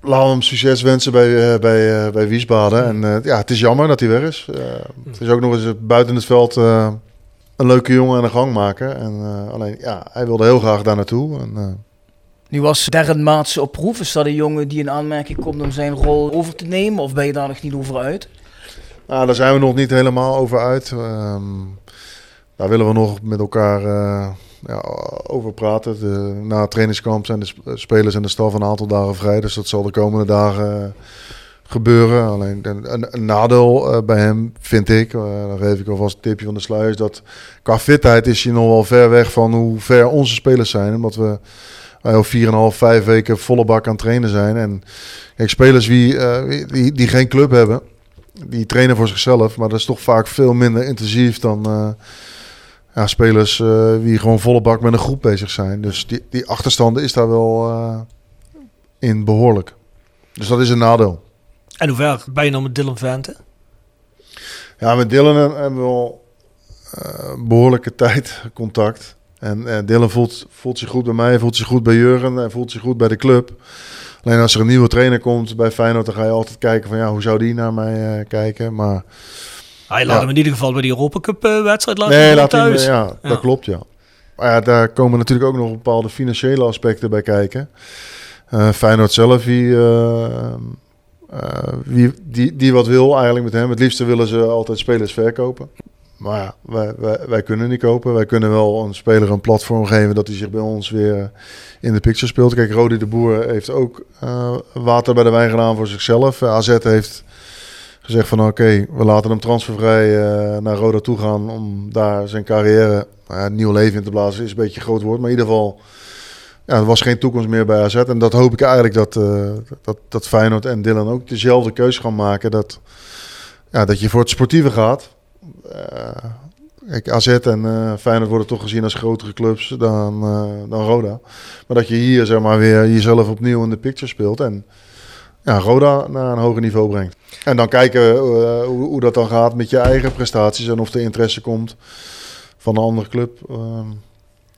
laten we hem succes wensen bij, bij, bij Wiesbaden. En ja, het is jammer dat hij weg is. het is ook nog eens buiten het veld een leuke jongen aan de gang maken. En, eh, alleen, ja, hij wilde heel graag daar naartoe. En, eh, Nu was Darren Maatsen op proef. Is dat een jongen die in aanmerking komt om zijn rol over te nemen? Of ben je daar nog niet over uit? nou, daar zijn we nog niet helemaal over uit. Ehm, daar willen we nog met elkaar eh, ja, over praten. De, na het trainingskamp zijn de sp- spelers en de staf een aantal dagen vrij. Dus dat zal de komende dagen eh, gebeuren. Alleen een, een, nadeel eh, bij hem vind ik, dan geef ik alvast een tipje van de sluier, dat qua fitheid is hij nog wel ver weg van hoe ver onze spelers zijn. Omdat we wij al 4,5, 5 weken volle bak aan het trainen zijn. En kijk, spelers die, eh, die, die geen club hebben, die trainen voor zichzelf. Maar dat is toch vaak veel minder intensief dan eh, ja, spelers eh, die gewoon volle bak met een groep bezig zijn. Dus die, die achterstanden is daar wel in behoorlijk. Dus dat is een nadeel. En hoe ver ben je nou met Dylan Vente? Ja, met Dylan hebben we al eh, behoorlijke tijd contact. En eh, Dylan voelt, voelt zich goed bij mij, voelt zich goed bij Jurgen en voelt zich goed bij de club. Alleen als er een nieuwe trainer komt bij Feyenoord, dan ga je altijd kijken van ja, hoe zou die naar mij eh, kijken. Maar Hij laat Ja. hem in ieder geval bij die Europa Cup eh, wedstrijd laten nee, laat thuis. ja, Ja. dat klopt ja. Maar ja, daar komen natuurlijk ook nog bepaalde financiële aspecten bij kijken. Eh Feyenoord zelf, die, eh, eh, wie, die, die wat wil eigenlijk met hem. Het liefste willen ze altijd spelers verkopen. Maar ja, wij, kunnen niet kopen. Wij kunnen wel een speler een platform geven dat hij zich bij ons weer in de picture speelt. Kijk, Rodi de Boer heeft ook eh, water bij de wijn gedaan voor zichzelf. Eh, AZ heeft gezegd van oké, we laten hem transfervrij eh, naar Roda toe gaan om daar zijn carrière nou nieuw leven in te blazen. Is een beetje een groot woord, maar in ieder geval, ja, er was geen toekomst meer bij AZ. En dat hoop ik eigenlijk dat, eh, dat, dat Feyenoord en Dylan ook dezelfde keus gaan maken. Dat, ja, dat je voor het sportieve gaat. Eh, kijk, AZ en eh, Feyenoord worden toch gezien als grotere clubs dan, eh, dan Roda. Maar dat je hier zeg maar weer jezelf opnieuw in de picture speelt en ja, Roda naar een hoger niveau brengt. En dan kijken we eh, hoe, hoe dat dan gaat met je eigen prestaties en of er interesse komt van een andere club.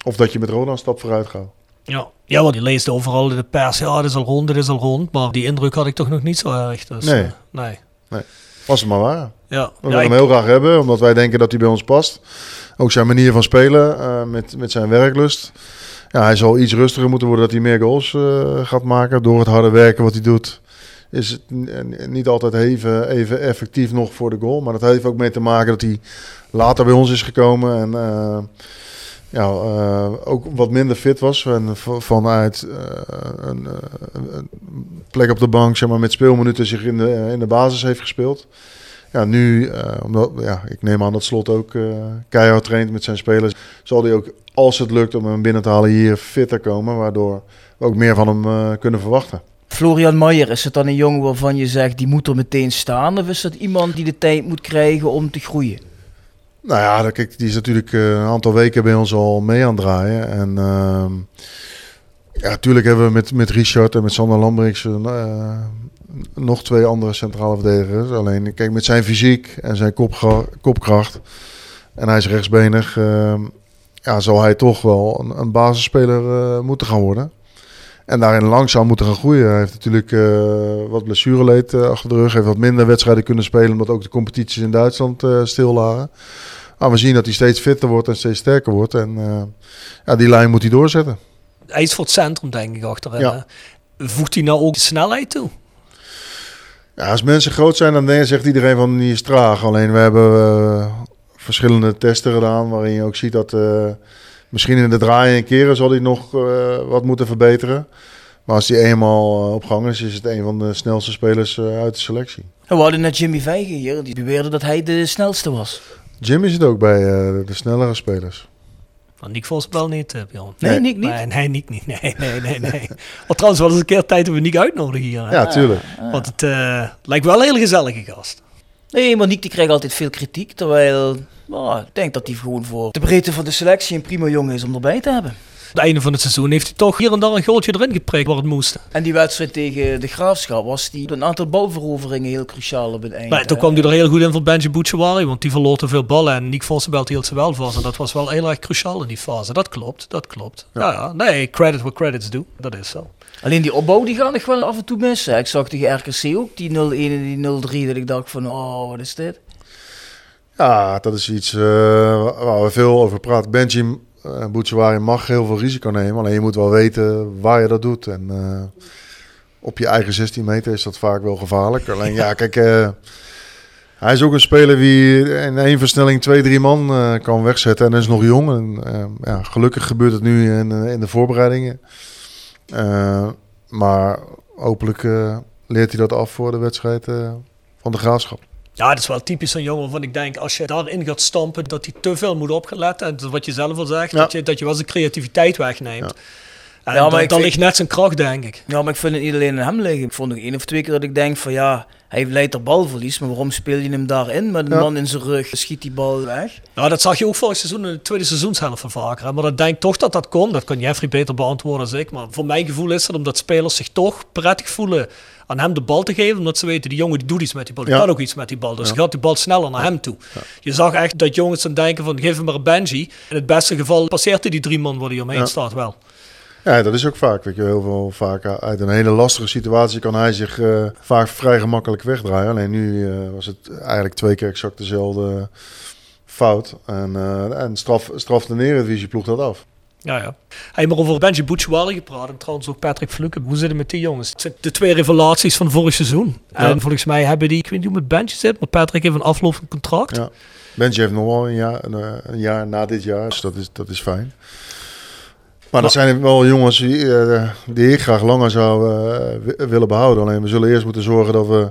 of dat je met Roda een stap vooruit gaat. Ja. ja, want je leest overal in de pers, ja, dit is al rond, dit is al rond. Maar die indruk had ik toch nog niet zo erg. Dus, Nee. nee. Was het maar waar. Ja, We ja, willen hem ik- heel graag hebben, omdat wij denken dat hij bij ons past. Ook zijn manier van spelen eh, met, met zijn werklust. Ja, hij zal iets rustiger moeten worden dat hij meer goals eh, gaat maken. Door het harde werken wat hij doet, is het niet altijd even, even effectief nog voor de goal. Maar dat heeft ook mee te maken dat hij later bij ons is gekomen. En eh, ja, eh, ook wat minder fit was. En vanuit eh, een, eh, een plek op de bank, zeg maar, met speelminuten zich in de, in de basis heeft gespeeld. Ja, nu, omdat, ja, ik neem aan dat Slot ook keihard traint met zijn spelers. Zal hij ook, als het lukt om hem binnen te halen, hier fitter komen. Waardoor we ook meer van hem kunnen verwachten. Florian Maier, is het dan een jongen waarvan je zegt die moet er meteen staan? Of is dat iemand die de tijd moet krijgen om te groeien? Nou ja, die is natuurlijk eh, een aantal weken bij ons al mee aan het draaien. En ehm, ja, natuurlijk hebben we met, met Richard en met Sander Lambrix eh, nog twee andere centrale verdedigers. Alleen, kijk, met zijn fysiek en zijn kopkracht, en hij is rechtsbenig, ehm, ja, zal hij toch wel een, een basisspeler eh, moeten gaan worden. En daarin langzaam moeten gaan groeien. Hij heeft natuurlijk eh, wat blessureleed achter de rug. Heeft wat minder wedstrijden kunnen spelen. Omdat ook de competities in Duitsland stil lagen. Maar we zien dat hij steeds fitter wordt en steeds sterker wordt. En eh, ja, die lijn moet hij doorzetten. Hij is voor het centrum, denk ik, achterin. Ja. hè. Voegt hij nou ook de snelheid toe? Ja, als mensen groot zijn, dan zegt iedereen van die is traag. Alleen we hebben eh, verschillende testen gedaan. Waarin je ook ziet dat eh, misschien in de draaien en keren zal hij nog eh, wat moeten verbeteren. Maar als hij eenmaal eh, op gang is, is het een van de snelste spelers eh, uit de selectie. En we hadden net Jimmy Vijgen hier, die beweerde dat hij de snelste was. Jimmy zit ook bij eh, de snellere spelers. Van Nick Vos wel niet, Bjorn. Nee, Nee. Nick niet. Nee, nee, Nick niet. Nee, nee, nee, nee. *laughs* Maar trouwens, wel eens een keer tijd dat we Nick uitnodigen hier. hè. Ja, tuurlijk. Want het eh, lijkt wel een hele gezellige gast. Nee, maar Nick die krijgt altijd veel kritiek. Terwijl nou, ik denk dat hij gewoon voor de breedte van de selectie een prima jongen is om erbij te hebben. Het einde van het seizoen heeft hij toch hier en daar een goaltje erin geprikt waar het moest. En die wedstrijd tegen de Graafschap was die een aantal balveroveringen heel cruciaal op het einde. Maar toen kwam hij er heel goed in voor Benji Bouchouari, want die verloor te veel ballen en Nick Vossenbelt hield ze wel vast. En dat was wel heel erg cruciaal in die fase. Dat klopt, dat klopt. Ja, ja nee, credit where credits due. Dat is zo. Alleen die opbouw die gaat nog wel af en toe missen. Ik zag tegen RKC ook die 0-1 en die 0-3 dat ik dacht van oh wat is dit? Ja, dat is iets eh, waar we veel over praten. Benji uh, Bouchouari mag heel veel risico nemen. Alleen je moet wel weten waar je dat doet. En uh, op je eigen 16 meter is dat vaak wel gevaarlijk. Alleen ja, kijk... Uh, hij is ook een speler die in één versnelling twee, drie man uh, kan wegzetten. En hij is nog jong. En, ja, gelukkig gebeurt het nu in, in de voorbereidingen. Maar hopelijk leert hij dat af voor de wedstrijd van de graafschap. Ja, dat is wel typisch een jongen waarvan ik denk, als je daarin gaat stampen, dat hij te veel moet opletten. En wat je zelf al zegt, ja. dat, je, dat je wel zijn creativiteit wegneemt. Ja. En ja, maar ligt net zijn kracht, denk ik. Ja, maar ik vind het niet alleen aan hem liggen. Ik vond nog één of twee keer dat ik denk van ja, hij leidt er balverlies, maar waarom speel je hem daarin? Met een ja. man in zijn rug schiet die bal weg. Nou, dat zag je ook vorig seizoen in de tweede seizoenshelft van vaker. Maar ik denk toch dat dat komt. Dat kan Jeffrey beter beantwoorden dan ik. Maar voor mijn gevoel is het omdat spelers zich toch prettig voelen aan hem de bal te geven. Omdat ze weten, die jongen die doet iets met die bal. Die ja. kan ook iets met die bal. Dus ja. gaat die bal sneller naar hem toe. Ja. Je zag echt dat jongens dan denken van, geef hem maar een Benji. In het beste geval passeert hij die drie man waar hij omheen staat wel. Ja, dat is ook vaak. Weet je, heel veel vaak uit een hele lastige situatie kan hij zich uh, vaak vrij gemakkelijk wegdraaien. Alleen nu uh, was het eigenlijk twee keer exact dezelfde fout. En, uh, en straf, straf de Eredivisie ploeg dat af. Ja, ja. Hij maar over Benji Bouchouari gepraat en trouwens ook Patrick Fluke. Hoe zit het met die jongens? Het zijn de twee revelaties van vorig seizoen. Ja. En volgens mij hebben die, ik weet niet hoe met Benji zit, maar Patrick heeft een aflopend contract. Ja. Benji heeft nog wel een jaar, een, een jaar na dit jaar, dus dat is, dat is fijn. Maar dat zijn wel jongens die, uh, die ik graag langer zou uh, willen behouden. Alleen we zullen eerst moeten zorgen dat we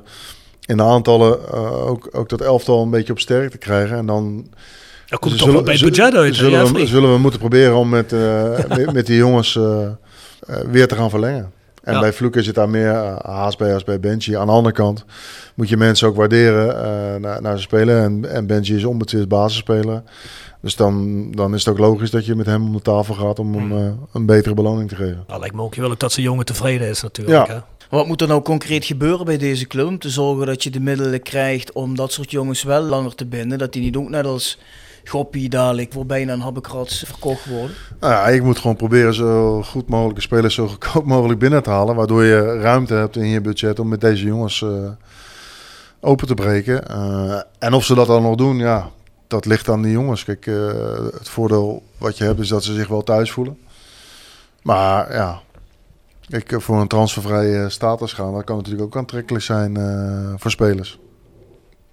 in de aantallen uh, ook, ook dat elftal een beetje op sterkte krijgen. En dan... Dat komt toch wel bij het budget uit. Zullen, we, zullen we moeten proberen om met, met, met, die jongens weer te gaan verlengen. En ja. bij Vloek is het daar meer haast bij als bij Benji. Aan de andere kant moet je mensen ook waarderen naar, naar ze spelen. En, en Benji is onbetwist basisspeler. Dus dan, dan is het ook logisch dat je met hem om de tafel gaat om hem uh, een betere beloning te geven. Nou, lijkt me ook heel dat zijn jongen tevreden is natuurlijk. Ja. Hè? Wat moet er nou concreet gebeuren bij deze club om te zorgen dat je de middelen krijgt om dat soort jongens wel langer te binden? Dat die niet ook net als Goppie dadelijk voor bijna een habbekrats verkocht worden? Nou ja, ik moet gewoon proberen zo goed mogelijke spelers zo goedkoop mogelijk binnen te halen. Waardoor je ruimte hebt in je budget om met deze jongens uh, open te breken. Uh, en of ze dat dan nog doen, ja, dat ligt aan de jongens. Kijk, uh, het voordeel wat je hebt is dat ze zich wel thuis voelen. Maar ja, ik, voor een transfervrije status gaan, dat kan natuurlijk ook aantrekkelijk zijn uh, voor spelers.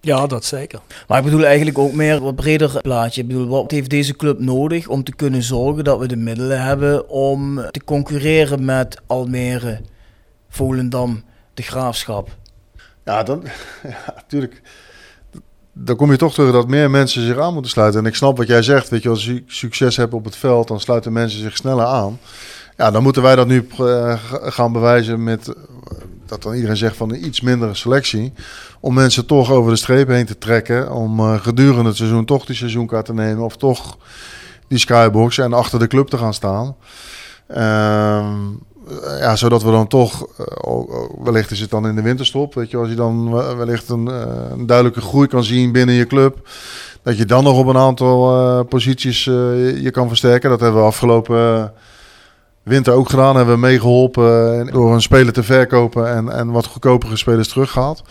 Ja, dat zeker. Maar ik bedoel eigenlijk ook meer wat breder plaatje. Ik bedoel, wat heeft deze club nodig om te kunnen zorgen dat we de middelen hebben om te concurreren met Almere, Volendam, de Graafschap? Ja, dan, *laughs* ja, natuurlijk dan kom je toch terug dat meer mensen zich aan moeten sluiten. En ik snap wat jij zegt, weet je, als je succes hebt op het veld, dan sluiten mensen zich sneller aan. Ja, dan moeten wij dat nu uh, gaan bewijzen met uh, dat dan iedereen zegt van een iets mindere selectie. Om mensen toch over de streep heen te trekken. Om uh, gedurende het seizoen toch die seizoenkaart te nemen. Of toch die skybox en achter de club te gaan staan. Ja, zodat we dan toch, uh, wellicht is het dan in de winterstop, weet je, als je dan wellicht een, uh, een, duidelijke groei kan zien binnen je club, dat je dan nog op een aantal uh, posities je kan versterken. Dat hebben we afgelopen winter ook gedaan, hebben we meegeholpen door een speler te verkopen en, en wat goedkopere spelers teruggehaald.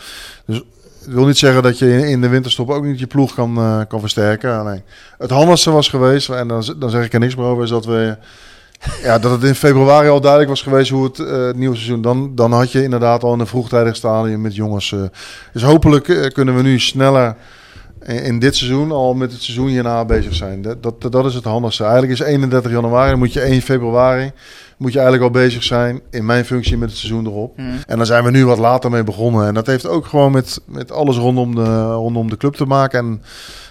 Dus ik wil niet zeggen dat je in de winterstop ook niet je ploeg kan, kan versterken. Nee. Het handigste was geweest, en dan, dan zeg ik er niks meer over, is dat we ja, dat het in februari al duidelijk was geweest hoe het, uh, het nieuwe seizoen. Dan, dan had je inderdaad al in een vroegtijdig stadium met jongens. Uh, dus hopelijk uh, kunnen we nu sneller in, in, dit seizoen al met het seizoen hierna bezig zijn. Dat, dat, dat is het handigste. Eigenlijk is 31 januari, dan moet je 1 februari moet je eigenlijk al bezig zijn in mijn functie met het seizoen erop. Mm. En dan zijn we nu wat later mee begonnen. En dat heeft ook gewoon met, met alles rondom de, rondom de club te maken. En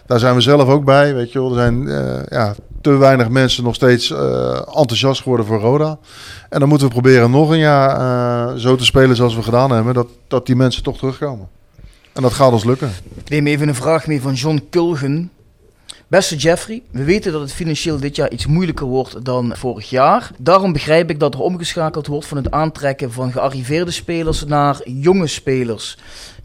daar zijn we zelf ook bij. Weet je wel, er zijn ja, te weinig mensen nog steeds uh, enthousiast geworden voor Roda. En dan moeten we proberen nog een jaar uh, zo te spelen zoals we gedaan hebben. Dat, dat die mensen toch terugkomen. En dat gaat ons lukken. Ik neem even een vraag mee van John Kulgen. Beste Jeffrey, we weten dat het financieel dit jaar iets moeilijker wordt dan vorig jaar. Daarom begrijp ik dat er omgeschakeld wordt van het aantrekken van gearriveerde spelers naar jonge spelers.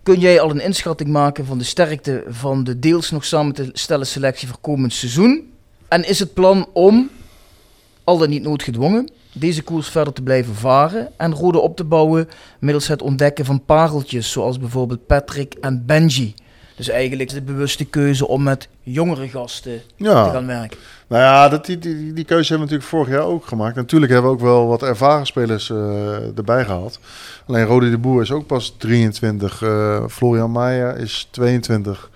Kun jij al een inschatting maken van de sterkte van de deels nog samen te stellen selectie voor komend seizoen? En is het plan om, al dan niet noodgedwongen, deze koers verder te blijven varen en Rode op te bouwen middels het ontdekken van pareltjes, zoals bijvoorbeeld Patrick en Benji, Dus eigenlijk de bewuste keuze om met jongere gasten Ja. te gaan werken. Nou ja, dat, die, die, die keuze hebben we natuurlijk vorig jaar ook gemaakt. Natuurlijk hebben we ook wel wat ervaren spelers eh, erbij gehaald. Alleen Rodi de Boer is ook pas 23. eh, Florian Meijer is 22.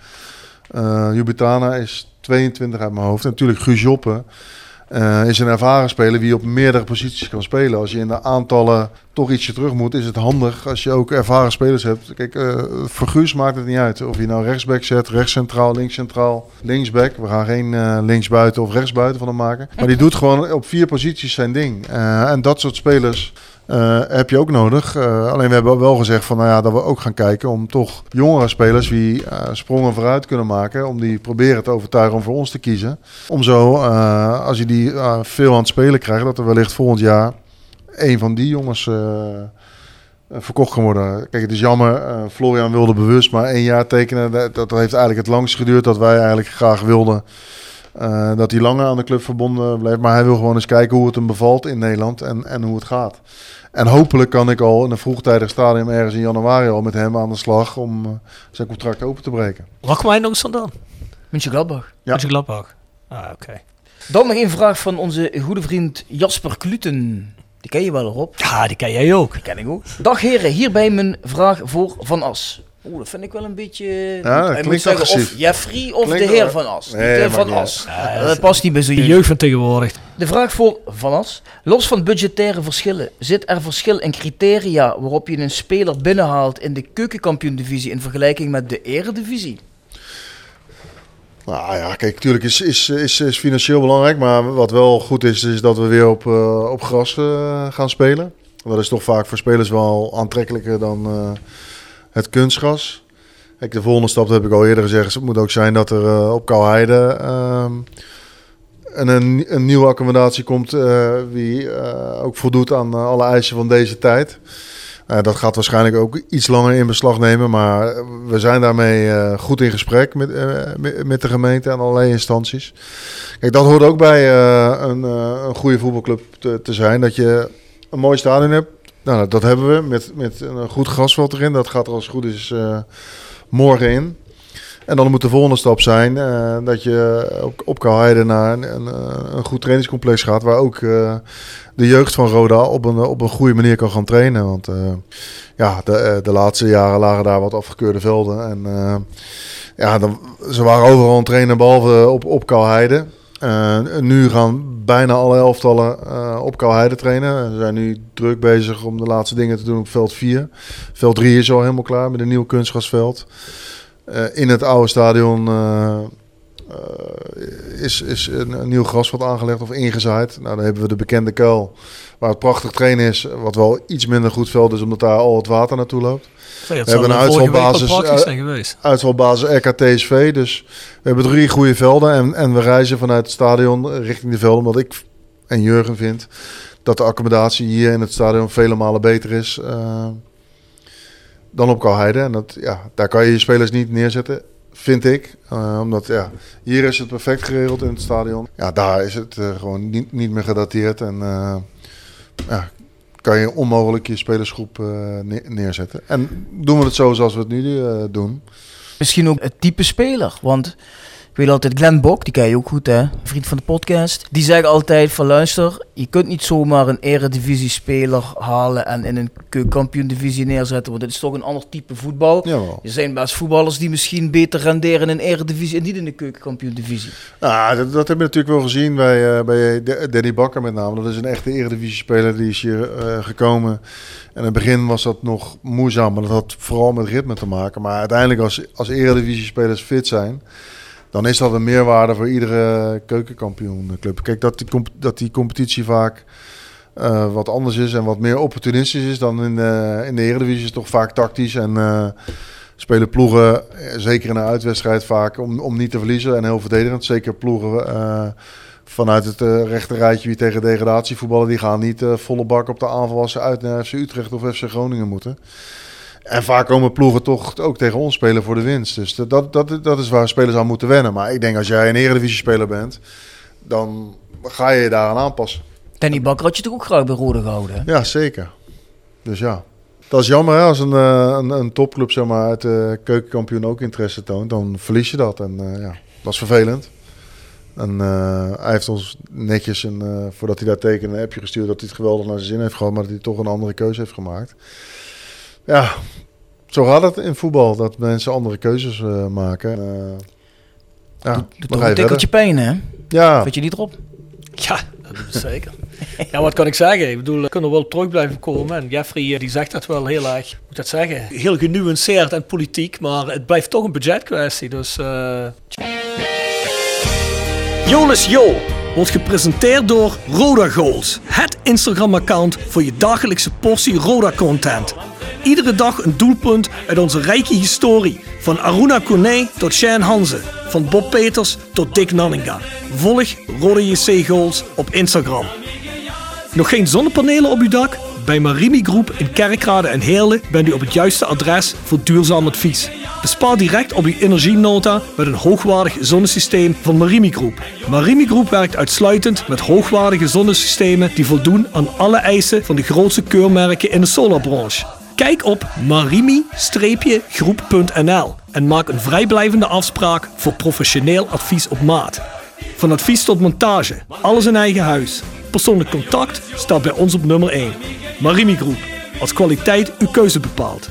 Eh Jubitana is 22 uit mijn hoofd. En natuurlijk Guus Joppe eh, is een ervaren speler die op meerdere posities kan spelen. Als je in de aantallen toch ietsje terug moet, is het handig als je ook ervaren spelers hebt. Kijk, eh, voor Guus maakt het niet uit of je nou rechtsback zet, rechtscentraal, linkscentraal, linksback. We gaan geen eh, linksbuiten of rechtsbuiten van hem maken. Maar die doet gewoon op vier posities zijn ding. En dat soort spelers eh, heb je ook nodig. Eh, alleen we hebben wel gezegd van, nou ja, dat we ook gaan kijken om toch jongere spelers die eh, sprongen vooruit kunnen maken, om die proberen te overtuigen om voor ons te kiezen. Om zo, als je die veel aan het spelen krijgt, dat er wellicht volgend jaar een van die jongens verkocht kan worden. Kijk, het is jammer, Florian wilde bewust maar één jaar tekenen. Dat, dat heeft eigenlijk het langst geduurd dat wij eigenlijk graag wilden. dat hij langer aan de club verbonden bleef. Maar hij wil gewoon eens kijken hoe het hem bevalt in Nederland en, en hoe het gaat. En hopelijk kan ik al in een vroegtijdig stadium ergens in januari al met hem aan de slag om eh, zijn contract open te breken. Jij nog eens vandaan? München Gladbach. Ja. Uit Gladbach. Ah, oké. Dan nog een vraag van onze goede vriend Jasper Kluten. Die ken je wel erop. Ja, die ken jij ook. Die ken ik ook. Dag heren, hierbij mijn vraag voor Van As. Oeh, dat vind ik wel een beetje... Ja, dat Hij klinkt zeggen agressief. of Jeffrey of Klinkt de heer Van As. Nee, de maakt Van As. dat past niet bij zo'n De jeugd. jeugd van tegenwoordig. De vraag voor Van As. Los van budgettaire verschillen, zit er verschil in criteria waarop je een speler binnenhaalt in de keukenkampioen-divisie in vergelijking met de eredivisie? Nou ja, kijk, natuurlijk is, is, is, is financieel belangrijk. Maar wat wel goed is, is dat we weer op, eh, op gras eh, gaan spelen. Dat is toch vaak voor spelers wel aantrekkelijker dan eh, het kunstgras. Kijk, de volgende stap, heb ik al eerder gezegd, het moet ook zijn dat er eh, op Kouheide ehm een, een, nieuwe accommodatie komt eh die eh, ook voldoet aan alle eisen van deze tijd. Dat gaat waarschijnlijk ook iets langer in beslag nemen, maar we zijn daarmee goed in gesprek met, met- de gemeente en allerlei instanties. Kijk, dat hoort ook bij een, een goede voetbalclub te, te zijn, dat je een mooi stadion hebt. Nou, dat hebben we met, met een goed grasveld erin. Dat gaat er als het goed is eh, morgen in. En dan moet de volgende stap zijn eh, dat je op, op Kouheide naar een, eh, een goed trainingscomplex gaat. Waar ook de jeugd van Roda op een, op een goede manier kan gaan trainen. Want ja, de, de laatste jaren lagen daar wat afgekeurde velden. En ja, dan, ze waren overal aan het trainen behalve op, op Kouheide. Eh, nu gaan bijna alle elftallen eh, op Kouheide trainen. Ze zijn nu druk bezig om de laatste dingen te doen op veld 4. Veld 3 is al helemaal klaar met een nieuw kunstgrasveld. Eh, in het oude stadion is, is een, nieuw grasveld aangelegd of ingezaaid. Nou, dan hebben we de bekende kuil waar het prachtig trainen is. Wat wel iets minder goed veld is, omdat daar al het water naartoe loopt. We hebben een uitvalbasis, eh. Uitvalbasis RKTSV. Dus we hebben drie goede velden. En, en we reizen vanuit het stadion richting de velden. Omdat ik en Jurgen vind dat de accommodatie hier in het stadion vele malen beter is eh, dan op Kouheide. En dat, ja, daar kan je je spelers niet neerzetten, vind ik. Eh, omdat ja, hier is het perfect geregeld in het stadion. Ja, daar is het gewoon niet, niet meer gedateerd. En ja, kan je onmogelijk je spelersgroep eh, ne- neerzetten. En doen we het zo zoals we het nu eh, doen. Misschien ook het type speler. Want weet altijd, Glenn Bok, die ken je ook goed hè, vriend van de podcast. Die zegt altijd van luister, je kunt niet zomaar een eredivisie speler halen en in een keukenkampioen divisie neerzetten. Want het is toch een ander type voetbal. Jawel. Er zijn best voetballers die misschien beter renderen in een eredivisie en niet in de keukenkampioen divisie. Nou, dat, dat hebben we natuurlijk wel gezien bij, eh, bij Danny Bakker met name. Dat is een echte eredivisie-speler. Die is hier eh, gekomen. En in het begin was dat nog moeizaam. Maar dat had vooral met ritme te maken. Maar uiteindelijk als, als eredivisie-spelers fit zijn... dan is dat een meerwaarde voor iedere keukenkampioenclub. Kijk, dat die, dat die competitie vaak... eh, wat anders is en wat meer opportunistisch is dan in de, in de Eredivisie is toch vaak tactisch en eh, spelen ploegen, eh, zeker in een uitwedstrijd vaak, om, om niet te verliezen en heel verdedigend. Zeker ploegen eh, vanuit het eh rechte rijtje wie tegen degradatie voetballen, die gaan niet eh, volle bak op de aanval als ze uit naar FC Utrecht of FC Groningen moeten. En vaak komen ploegen toch ook tegen ons spelen voor de winst. Dus dat, dat, dat, is waar spelers aan moeten wennen. Maar ik denk als jij een eredivisie-speler bent, dan ga je je daaraan aanpassen. Danny Bakker had je toch ook graag bij Rode gehouden? Ja, zeker. Dus ja. Dat is jammer hè, als een, eh, een, een topclub zeg maar, uit de keukenkampioen ook interesse toont. Dan verlies je dat en eh, ja, dat is vervelend. En eh, hij heeft ons netjes, een, voordat hij daar tekende, een appje gestuurd dat hij het geweldig naar zijn zin heeft gehad, maar dat hij toch een andere keuze heeft gemaakt. Ja, zo gaat het in voetbal, dat mensen andere keuzes eh, maken. En, eh, ja, je een tikkeltje pijn, hè? Ja, Weet je niet erop? Ja, dat doet het zeker. ja, wat kan ik zeggen? Ik bedoel, we kunnen wel terug blijven komen. En Jeffrey eh, die zegt dat wel heel erg, moet dat zeggen, heel genuanceerd en politiek. Maar het blijft toch een budgetkwestie. Dus, eh Jolis Jo wordt gepresenteerd door Roda Goals. Het Instagram-account voor je dagelijkse portie Roda-content. Iedere dag een doelpunt uit onze rijke historie. Van Aruna Kone tot Shane Hanze. Van Bob Peters tot Dick Nanninga. Volg Roda JC Goals op Instagram. Nog geen zonnepanelen op uw dak? Bij Marimi Groep in Kerkrade en Heerlen bent u op het juiste adres voor duurzaam advies. Bespaar direct op uw energienota met een hoogwaardig zonnesysteem van Marimi Groep. Marimi Groep werkt uitsluitend met hoogwaardige zonnesystemen die voldoen aan alle eisen van de grootste keurmerken in de solarbranche. Kijk op marimi-groep.nl en maak een vrijblijvende afspraak voor professioneel advies op maat. Van advies tot montage, alles in eigen huis. Persoonlijk contact staat bij ons op nummer 1. Marimi Groep, als kwaliteit uw keuze bepaalt.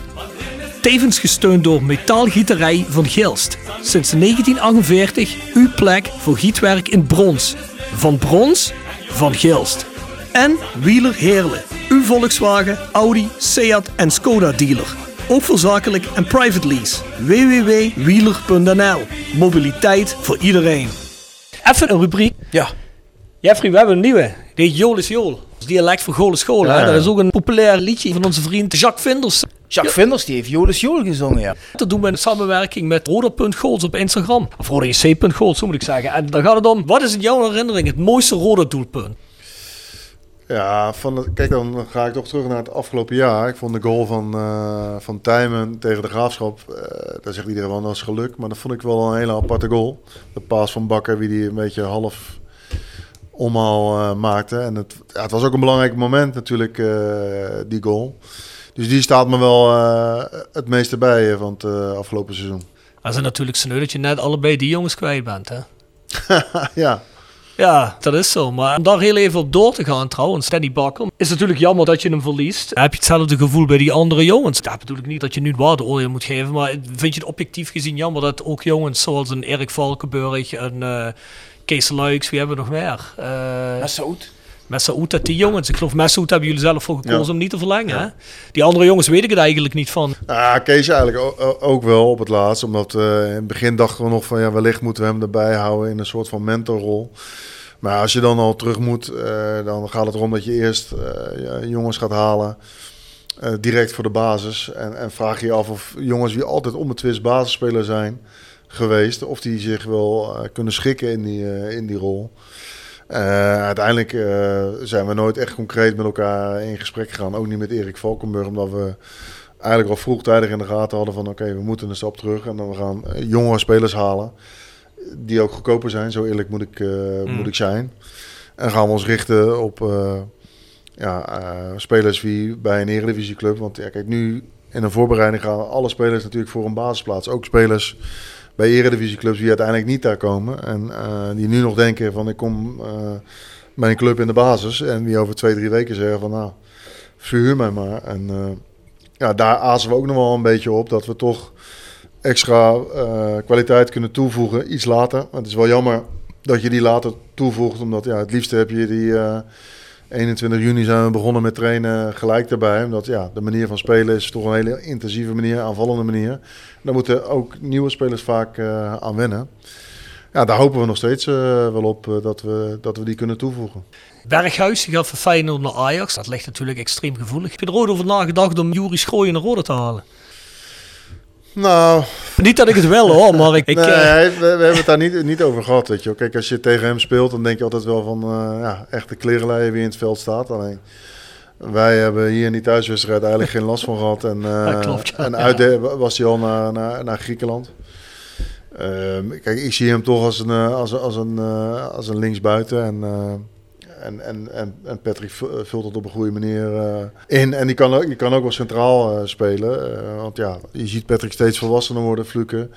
Tevens gesteund door Metaalgieterij van Gilst. Sinds 1948 uw plek voor gietwerk in brons. Van brons, van Gilst. En Wieler Heerlen, uw Volkswagen, Audi, Seat en Skoda dealer. Ook voor zakelijk en private lease. www.wieler.nl Mobiliteit voor iedereen. Even een rubriek. Ja. Jeffrey, we hebben een nieuwe. Die heet Jool is Jool. Dat is dialect School. hè? Ja. Dat is ook een populair liedje van onze vriend Jacques Vinders. Jacques Vinders die heeft Jolis Joel gezongen, ja. Dat doen we in samenwerking met roda.goals op Instagram. Of rodajc.goals, zo moet ik zeggen. En dan gaat het om, wat is in jouw herinnering het mooiste roda doelpunt? Ja, van het, kijk dan ga ik toch terug naar het afgelopen jaar. Ik vond de goal van, eh van Tijmen tegen de Graafschap, eh, daar zegt iedereen wel dat is geluk. Maar dat vond ik wel een hele aparte goal. De paas van Bakker, wie die een beetje half omhaal eh, maakte. En het, ja, het was ook een belangrijk moment natuurlijk, die goal. Dus die staat me wel het meeste bij van het afgelopen seizoen. Dat is natuurlijk sneu dat je net allebei die jongens kwijt bent, hè? *laughs* ja, Ja, dat is zo. Maar om daar heel even op door te gaan trouwens, Danny Bakker, is natuurlijk jammer dat je hem verliest. Heb je hetzelfde gevoel bij die andere jongens? Dat bedoel ik niet dat je nu het waardeoordeel moet geven, maar vind je het objectief gezien jammer dat ook jongens zoals een Erik Valkenburg, een eh, Kees Luiks, wie hebben we nog meer? Eh Massoud. Messaoud, die jongens. Ik geloof Messaoud hebben jullie zelf voor gekozen Ja. om niet te verlengen. Hè? Die andere jongens weet ik het eigenlijk niet van. Ja, Kees eigenlijk ook wel op het laatst. Omdat eh, in het begin dachten we nog van ja, wellicht moeten we hem erbij houden in een soort van mentorrol. Maar als je dan al terug moet, eh, dan gaat het erom dat je eerst eh, jongens gaat halen. direct voor de basis. En, en vraag je af of jongens die altijd onbetwist basisspeler zijn geweest, of die zich wel kunnen schikken in die, in die rol. Eh, uiteindelijk eh, zijn we nooit echt concreet met elkaar in gesprek gegaan. Ook niet met Erik Valkenburg, omdat we eigenlijk al vroegtijdig in de gaten hadden van oké, we moeten een stap terug en dan we gaan eh, jongere spelers halen die ook goedkoper zijn, zo eerlijk moet ik, eh, moet ik zijn. En gaan we ons richten op ja, spelers wie bij een eredivisieclub, want ja, kijk nu in een voorbereiding gaan alle spelers natuurlijk voor een basisplaats, ook spelers bij eredivisieclubs die uiteindelijk niet daar komen en eh, die nu nog denken van ik kom eh, bij een club in de basis en die over twee, drie weken zeggen van nou, verhuur mij maar. En eh, ja, daar azen we ook nog wel een beetje op dat we toch extra kwaliteit kunnen toevoegen iets later. Het is wel jammer dat je die later toevoegt, omdat ja, het liefste heb je die 21 juni zijn we begonnen met trainen gelijk daarbij. Omdat ja, de manier van spelen is toch een hele intensieve manier, aanvallende manier. Daar moeten ook nieuwe spelers vaak eh, aan wennen. Ja, daar hopen we nog steeds eh, wel op eh, dat, we, dat we die kunnen toevoegen. Berghuis gaat van Feyenoord naar Ajax. Dat ligt natuurlijk extreem gevoelig. Heb je er ooit over nagedacht om Juri Schrooien naar Roda te halen? Nou, Niet dat ik het wil hoor, maar ik... nee, eh, we, we hebben het daar niet, niet over gehad, weet je wel. Kijk, als je tegen hem speelt, dan denk je altijd wel van... eh ja, echt de klerenleier wie in het veld staat. Alleen, wij hebben hier in die thuiswedstrijd eigenlijk geen last van gehad. En, *laughs* eh, klopt, ja. en uit de- was hij al naar, naar, naar Griekenland. Ehm, kijk, ik zie hem toch als een, als, als een, als een linksbuiten. En en, en, en, en Patrick vu- vult het op een goede manier eh, in. En die kan ook, die kan ook wel centraal eh, spelen. Eh, want ja, je ziet Patrick steeds volwassener worden, Fluke.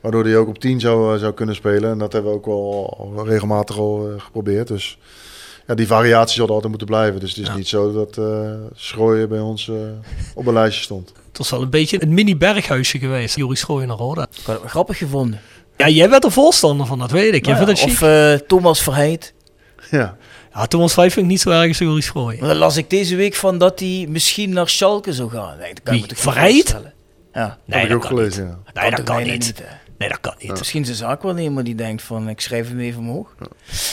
Waardoor hij ook op 10 zou, eh, zou kunnen spelen. En dat hebben we ook wel regelmatig al eh, geprobeerd. Dus ja, die variatie zal er altijd moeten blijven. Dus het is Ja. niet zo dat eh Schrooien bij ons eh, op een lijstje stond. Het was wel een beetje een mini-berghuisje geweest, Joris Gooien naar Roda. Ik had het wel grappig gevonden. Ja, jij bent er voorstander van, dat weet ik. Jij Nou vindt ja, het of eh, Thomas Verheid. Ja, Ja, Thomas Vijf vind ik niet zo erg als Joris Gooien. Maar dan las ik deze week van dat hij misschien naar Schalke zou gaan. Nee, dat kan Wie? je me toch niet Verheid? voorstellen? Ja, heb ik ook kan gelezen. niet. Ja. Nee, dat kan niet. Nee, dat kan niet. Misschien zijn zaak wel iemand die denkt van ik schrijf hem even omhoog.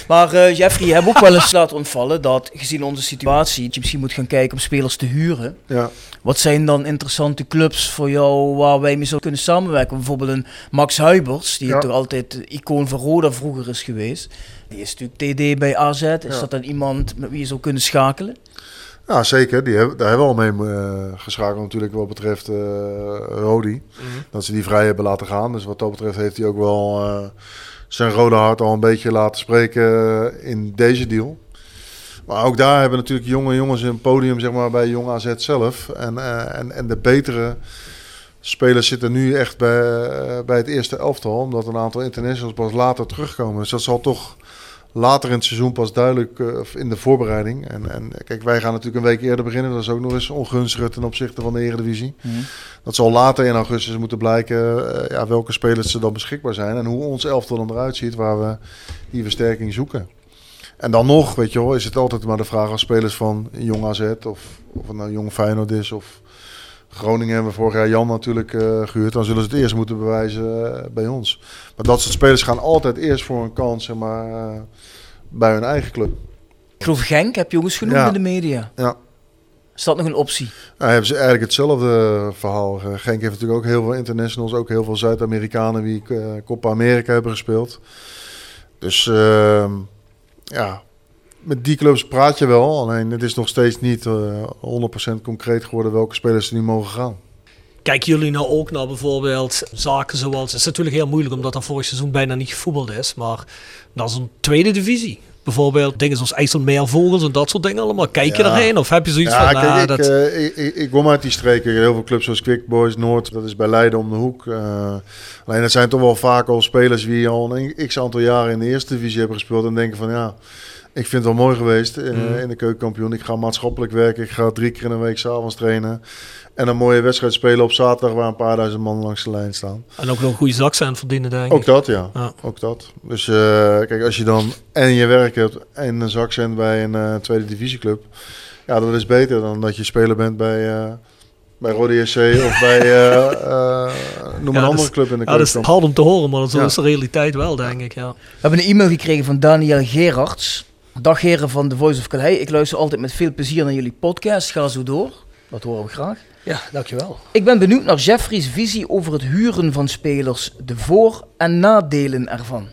Maar eh, Jeffrey, je hebt ook wel eens laten ontvallen dat gezien onze situatie dat je misschien moet gaan kijken om spelers te huren. Ja. Wat zijn dan interessante clubs voor jou waar wij mee zouden kunnen samenwerken? Bijvoorbeeld een Max Huibers, die Ja. toch altijd de icoon van Roda vroeger is geweest. Die is natuurlijk TD bij AZ. Is Ja. dat dan iemand met wie je zou kunnen schakelen? Ja, zeker. Die hebben, daar hebben we al mee eh, geschakeld natuurlijk wat betreft eh Rodi. Dat ze die vrij hebben laten gaan. Dus wat dat betreft heeft hij ook wel eh, zijn rode hart al een beetje laten spreken in deze deal. Maar ook daar hebben natuurlijk jonge jongens een podium zeg maar, bij Jong AZ zelf. En, en, en de betere spelers zitten nu echt bij, bij het eerste elftal. Omdat een aantal internationals pas later terugkomen. Dus dat zal toch later in het seizoen pas duidelijk, of in de voorbereiding. En, en kijk, wij gaan natuurlijk een week eerder beginnen. Dat is ook nog eens ongunstiger ten opzichte van de Eredivisie. Dat zal later in augustus moeten blijken eh, ja, welke spelers er dan beschikbaar zijn. En hoe ons elftal dan eruit ziet waar we die versterking zoeken. En dan nog, weet je wel, is het altijd maar de vraag als spelers van Jong AZ of, of het nou Jong Feyenoord is of Groningen hebben we vorig jaar Jan natuurlijk eh, gehuurd. Dan zullen ze het eerst moeten bewijzen eh, bij ons. Maar dat soort spelers gaan altijd eerst voor een kans zeg maar, eh, bij hun eigen club. Ik geloof Genk heb je jongens genoemd Ja. in de media. Ja. Is dat nog een optie? Nou, hebben ze eigenlijk hetzelfde verhaal. Genk heeft natuurlijk ook heel veel internationals, ook heel veel Zuid-Amerikanen die Copa America hebben gespeeld. Dus ehm, ja, met die clubs praat je wel. Alleen het is nog steeds niet eh 100% concreet geworden welke spelers er nu mogen gaan. Kijken jullie nou ook naar bijvoorbeeld zaken zoals... Het is natuurlijk heel moeilijk omdat er vorig seizoen bijna niet gevoetbald is. Maar naar zo'n tweede divisie. Bijvoorbeeld dingen zoals IJsselmeervogels en dat soort dingen allemaal. Kijk je Ja. erheen of heb je zoiets Ja, van... kijk, nou, ik, dat... eh, ik, ik, ik kom uit die streken. Heel veel clubs zoals Quick Boys Noord, dat is bij Leiden om de hoek. Eh, alleen dat zijn toch wel vaak al spelers die al een x aantal jaren in de eerste divisie hebben gespeeld. En denken van ja, ik vind het wel mooi geweest eh, Mhm. in de keukenkampioen. Ik ga maatschappelijk werken. Ik ga drie keer in een week s'avonds trainen. En een mooie wedstrijd spelen op zaterdag waar een paar duizend man langs de lijn staan. En ook nog een goede zak zijn verdienen, denk ik. Ook dat, ja. Ja. Ook dat. Dus eh, kijk, als je dan en je werk hebt en een zak zendt bij een eh, tweede divisieclub. Ja, dat is beter dan dat je speler bent bij, eh bij Rode SC of bij eh, *laughs* eh, noem Ja, een dat andere is- club in de Ja, dat is hard om te horen, maar Ja. is de realiteit wel, denk ik. Ja. We hebben een e-mail gekregen van Daniel Gerards. Dag heren van The Voice of Calais. Ik luister altijd met veel plezier naar jullie podcast. Ga zo door. Dat horen we graag. ja, dankjewel. Ik ben benieuwd naar Jeffrey's visie over het huren van spelers. De voor- en nadelen ervan.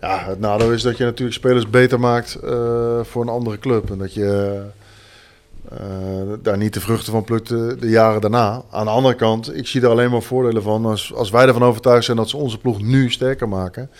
Ja, het nadeel is dat je natuurlijk spelers beter maakt eh, voor een andere club. En dat je eh, daar niet de vruchten van plukt de, de jaren daarna. Aan de andere kant, ik zie er alleen maar voordelen van. Als, als wij ervan overtuigd zijn dat ze onze ploeg nu sterker maken,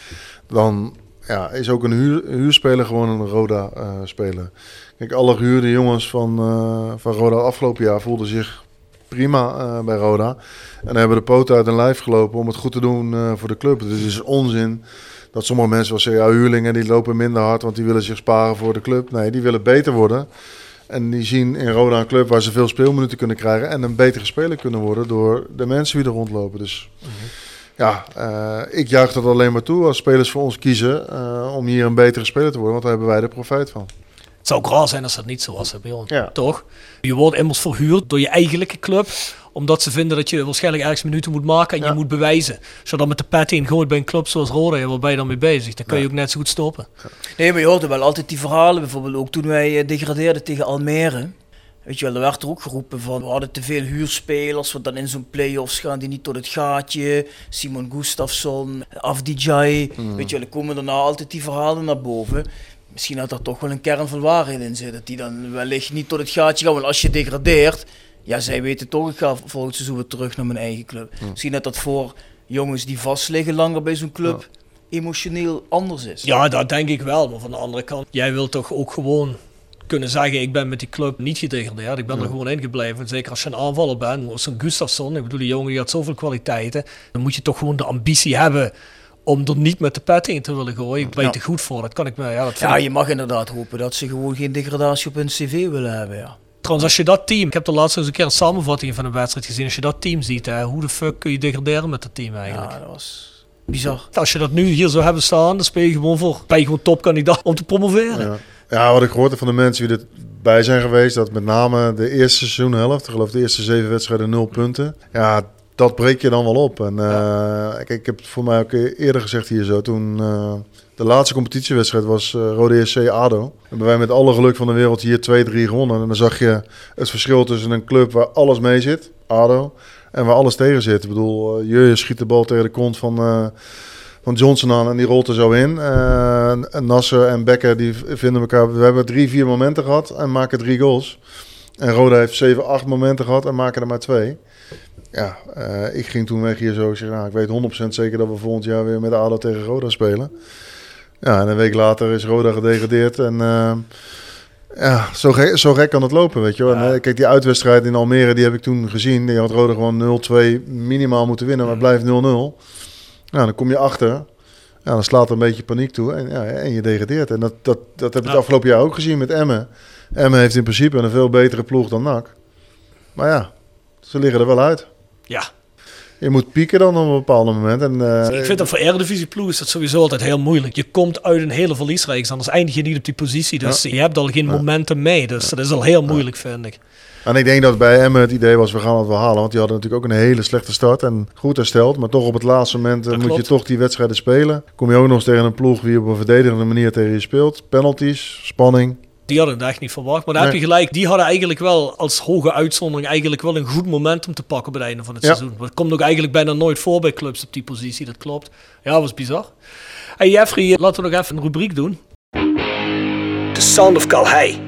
dan ja, is ook een huur, huurspeler gewoon een Roda-speler. Kijk, alle gehuurde jongens van, eh, van Roda afgelopen jaar voelden zich prima eh, bij Roda. En hebben de poot uit hun lijf gelopen om het goed te doen eh, voor de club. Dus het is onzin dat sommige mensen wel zeggen, ja, huurlingen die lopen minder hard, want die willen zich sparen voor de club. Nee, die willen beter worden. En die zien in Roda een club waar ze veel speelminuten kunnen krijgen en een betere speler kunnen worden door de mensen die er rondlopen. Dus ja, eh, ik juich dat alleen maar toe als spelers voor ons kiezen eh, om hier een betere speler te worden, want daar hebben wij er profijt van. Het zou ook raar zijn als dat niet zo was, hè, bij ons. Ja. Toch? Je wordt immers verhuurd door je eigenlijke club, omdat ze vinden dat je waarschijnlijk ergens minuten moet maken en Ja. je moet bewijzen. Als je dan met de pet in gooit bij een club zoals Roda, waar ben je dan mee bezig? Dan kun je ook net zo goed stoppen. Nee, maar je hoorde wel altijd die verhalen. Bijvoorbeeld ook toen wij eh, degradeerden tegen Almere. Weet je wel, er werd er ook geroepen van... we hadden te veel huurspelers, want dan in zo'n play-offs gaan die niet tot het gaatje. Simon Gustafsson, Afdijay. Weet je wel, er komen daarna altijd die verhalen naar boven. Misschien had daar toch wel een kern van waarheid in zitten. Dat die dan wellicht niet tot het gaatje gaan. Want als je degradeert... Ja, zij weten toch, ik ga volgend seizoen weer terug naar mijn eigen club. Misschien dat dat voor jongens die vast liggen langer bij zo'n club... emotioneel anders is. Ja, dat denk ik wel. Maar van de andere kant, jij wilt toch ook gewoon kunnen zeggen: ik ben met die club niet gedegradeerd. Ik ben er gewoon ingebleven. Zeker als je een aanvaller bent, zo'n Gustafsson. Ik bedoel, die jongen die had zoveel kwaliteiten. Dan moet je toch gewoon de ambitie hebben om er niet met de pet in te willen gooien. Ik ben Ja. te goed voor. Dat kan ik me. Ja, dat vind Ja, ik- je mag inderdaad hopen dat ze gewoon geen degradatie op hun cv willen hebben. Ja. Trouwens, als je dat team, ik heb er laatst eens een keer een samenvatting van een wedstrijd gezien. Als je dat team ziet, hè, hoe de fuck kun je degraderen met dat team eigenlijk? ja, dat was bizar. Als je dat nu hier zou hebben staan, dan speel je gewoon voor. Ben je gewoon topkandidaat om te promoveren. Ja. Ja, wat ik gehoord heb van de mensen die erbij zijn geweest, dat met name de eerste seizoenhelft, ik geloof de eerste zeven wedstrijden nul punten. Ja, dat breek je dan wel op. En eh, kijk, ik heb het voor mij ook eerder gezegd hier zo, toen eh, de laatste competitiewedstrijd was eh Rode SC ADO. Hebben wij met alle geluk van de wereld hier 2-3 gewonnen. En dan zag je het verschil tussen een club waar alles mee zit, ADO, en waar alles tegen zit. Ik bedoel, uh, je schiet de bal tegen de kont van... eh, van Johnson aan en die rolt er zo in. Uh, Nasser en Becker die vinden elkaar. We hebben drie, vier momenten gehad en maken drie goals. En Roda heeft zeven, acht momenten gehad en maken er maar twee. Ja, uh, ik ging toen weg hier zo. Ik zeg, nou, ik weet 100% zeker dat we volgend jaar weer met ADO tegen Roda spelen. Ja, en een week later is Roda gedegradeerd. En uh, ja, zo gek, zo gek kan het lopen, weet je wel. Ja. Kijk, die uitwedstrijd in Almere, die heb ik toen gezien. Die had Roda gewoon 0-2 minimaal moeten winnen, maar het blijft 0-0. Nou, dan kom je achter. Ja, dan slaat er een beetje paniek toe en, ja, en je degradeert. En dat, dat, dat heb ik het afgelopen jaar ook gezien met Emmen. Emmen heeft in principe een veel betere ploeg dan NAC. Maar ja, ze liggen er wel uit. Ja. Je moet pieken dan op een bepaald moment. En, uh, ik vind dat voor Eredivisie ploeg is dat sowieso altijd heel moeilijk. Je komt uit een hele verliesreeks, anders eindig je niet op die positie. Dus ja. je hebt al geen ja. momentum mee. Dus dat is al heel moeilijk, vind ik. En ik denk dat bij Emmen het idee was, we gaan het wel halen. Want die hadden natuurlijk ook een hele slechte start en goed hersteld. Maar toch op het laatste moment uh, moet klopt. je toch die wedstrijden spelen. Kom je ook nog eens tegen een ploeg die op een verdedigende manier tegen je speelt. Penalties, spanning. Die hadden het echt niet verwacht. Maar daar nee. heb je gelijk. Die hadden eigenlijk wel als hoge uitzondering eigenlijk wel een goed momentum te pakken bij het einde van het ja. seizoen. Dat komt ook eigenlijk bijna nooit voor bij clubs op die positie. Dat klopt. Ja, dat was bizar. Hey Jeffrey, laten we nog even een rubriek doen. The Sound of Calhei.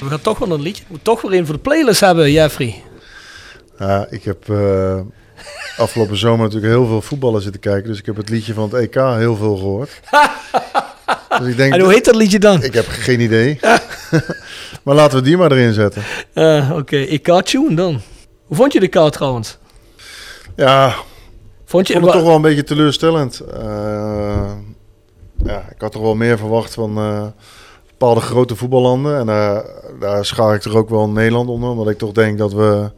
We gaan toch wel een liedje. We toch weer een voor de playlist hebben, Jeffrey. Ja, ik heb uh, afgelopen zomer natuurlijk heel veel voetballen zitten kijken. Dus ik heb het liedje van het EK heel veel gehoord. *laughs* dus ik denk, en hoe heet dat liedje dan? Ik heb geen idee. *laughs* maar laten we die maar erin zetten. Uh, Oké, okay. EK-tune dan. Hoe vond je de K trouwens? Ja, vond je vond het toch wel een beetje teleurstellend. Uh, ja, ik had toch wel meer verwacht van bepaalde grote voetballanden. En uh, daar schaar ik er ook wel Nederland onder. Omdat ik toch denk dat we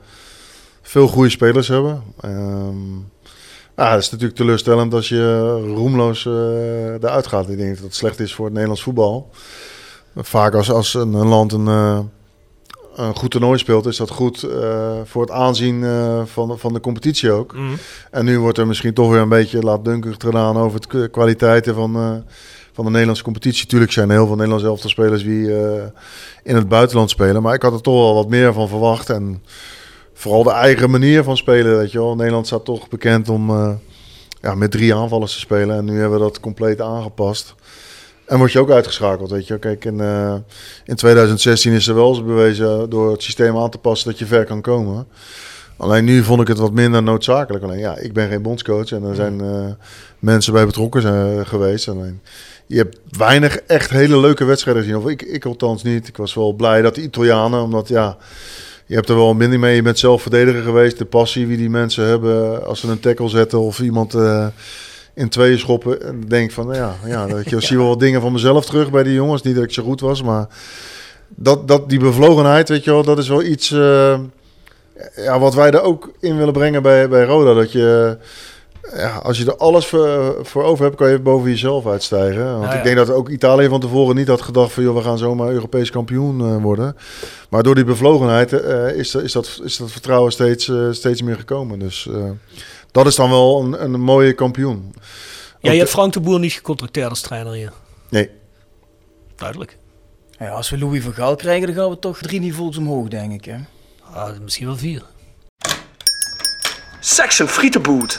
veel goede spelers hebben. Um, ja, het is natuurlijk teleurstellend als je roemloos uh, eruit gaat. Ik denk dat het slecht is voor het Nederlands voetbal. Vaak als, als een, een land een, uh, een goed toernooi speelt, is dat goed uh, voor het aanzien van, van de competitie ook. Mm. En nu wordt er misschien toch weer een beetje laatdunkig gedaan over de kwaliteiten van, van de Nederlandse competitie. Tuurlijk zijn er heel veel Nederlandse elftal spelers die in het buitenland spelen. Maar ik had er toch wel wat meer van verwacht. En vooral de eigen manier van spelen, weet je wel. Nederland staat toch bekend om uh, ja, met drie aanvallers te spelen. En nu hebben we dat compleet aangepast. En word je ook uitgeschakeld, weet je. Kijk, in, uh, in 2016 is er wel eens bewezen door het systeem aan te passen dat je ver kan komen. Alleen nu vond ik het wat minder noodzakelijk. Alleen ja, ik ben geen bondscoach en er zijn uh, mensen bij betrokken zijn geweest. Alleen, je hebt weinig echt hele leuke wedstrijden gezien. Of ik, ik althans niet. Ik was wel blij dat de Italianen, omdat ja je hebt er wel minder mee. Je bent zelf verdediger geweest. De passie wie die mensen hebben als ze een tackle zetten of iemand uh, in tweeën schoppen. En denk van, nou ja, ja, weet je, *laughs* ja. zie wel wat dingen van mezelf terug bij die jongens. Niet dat ik zo goed was, maar dat, dat, die bevlogenheid, weet je wel, dat is wel iets uh, ja, wat wij er ook in willen brengen bij, bij Roda. Dat je, ja, als je er alles voor, voor over hebt, kan je boven jezelf uitstijgen. Want ja, ja. ik denk dat ook Italië van tevoren niet had gedacht van, joh, we gaan zomaar Europees kampioen uh, worden. Maar door die bevlogenheid uh, is, is, dat, is dat vertrouwen steeds, uh, steeds meer gekomen. Dus dat is dan wel een, een mooie kampioen. Jij hebt Frank de Boer niet gecontracteerd als trainer hier. Nee. Duidelijk. Ja, als we Louis van Gaal krijgen, dan gaan we toch drie niveaus omhoog, denk ik. Hè? Ah, misschien wel vier. Section Frietenboot.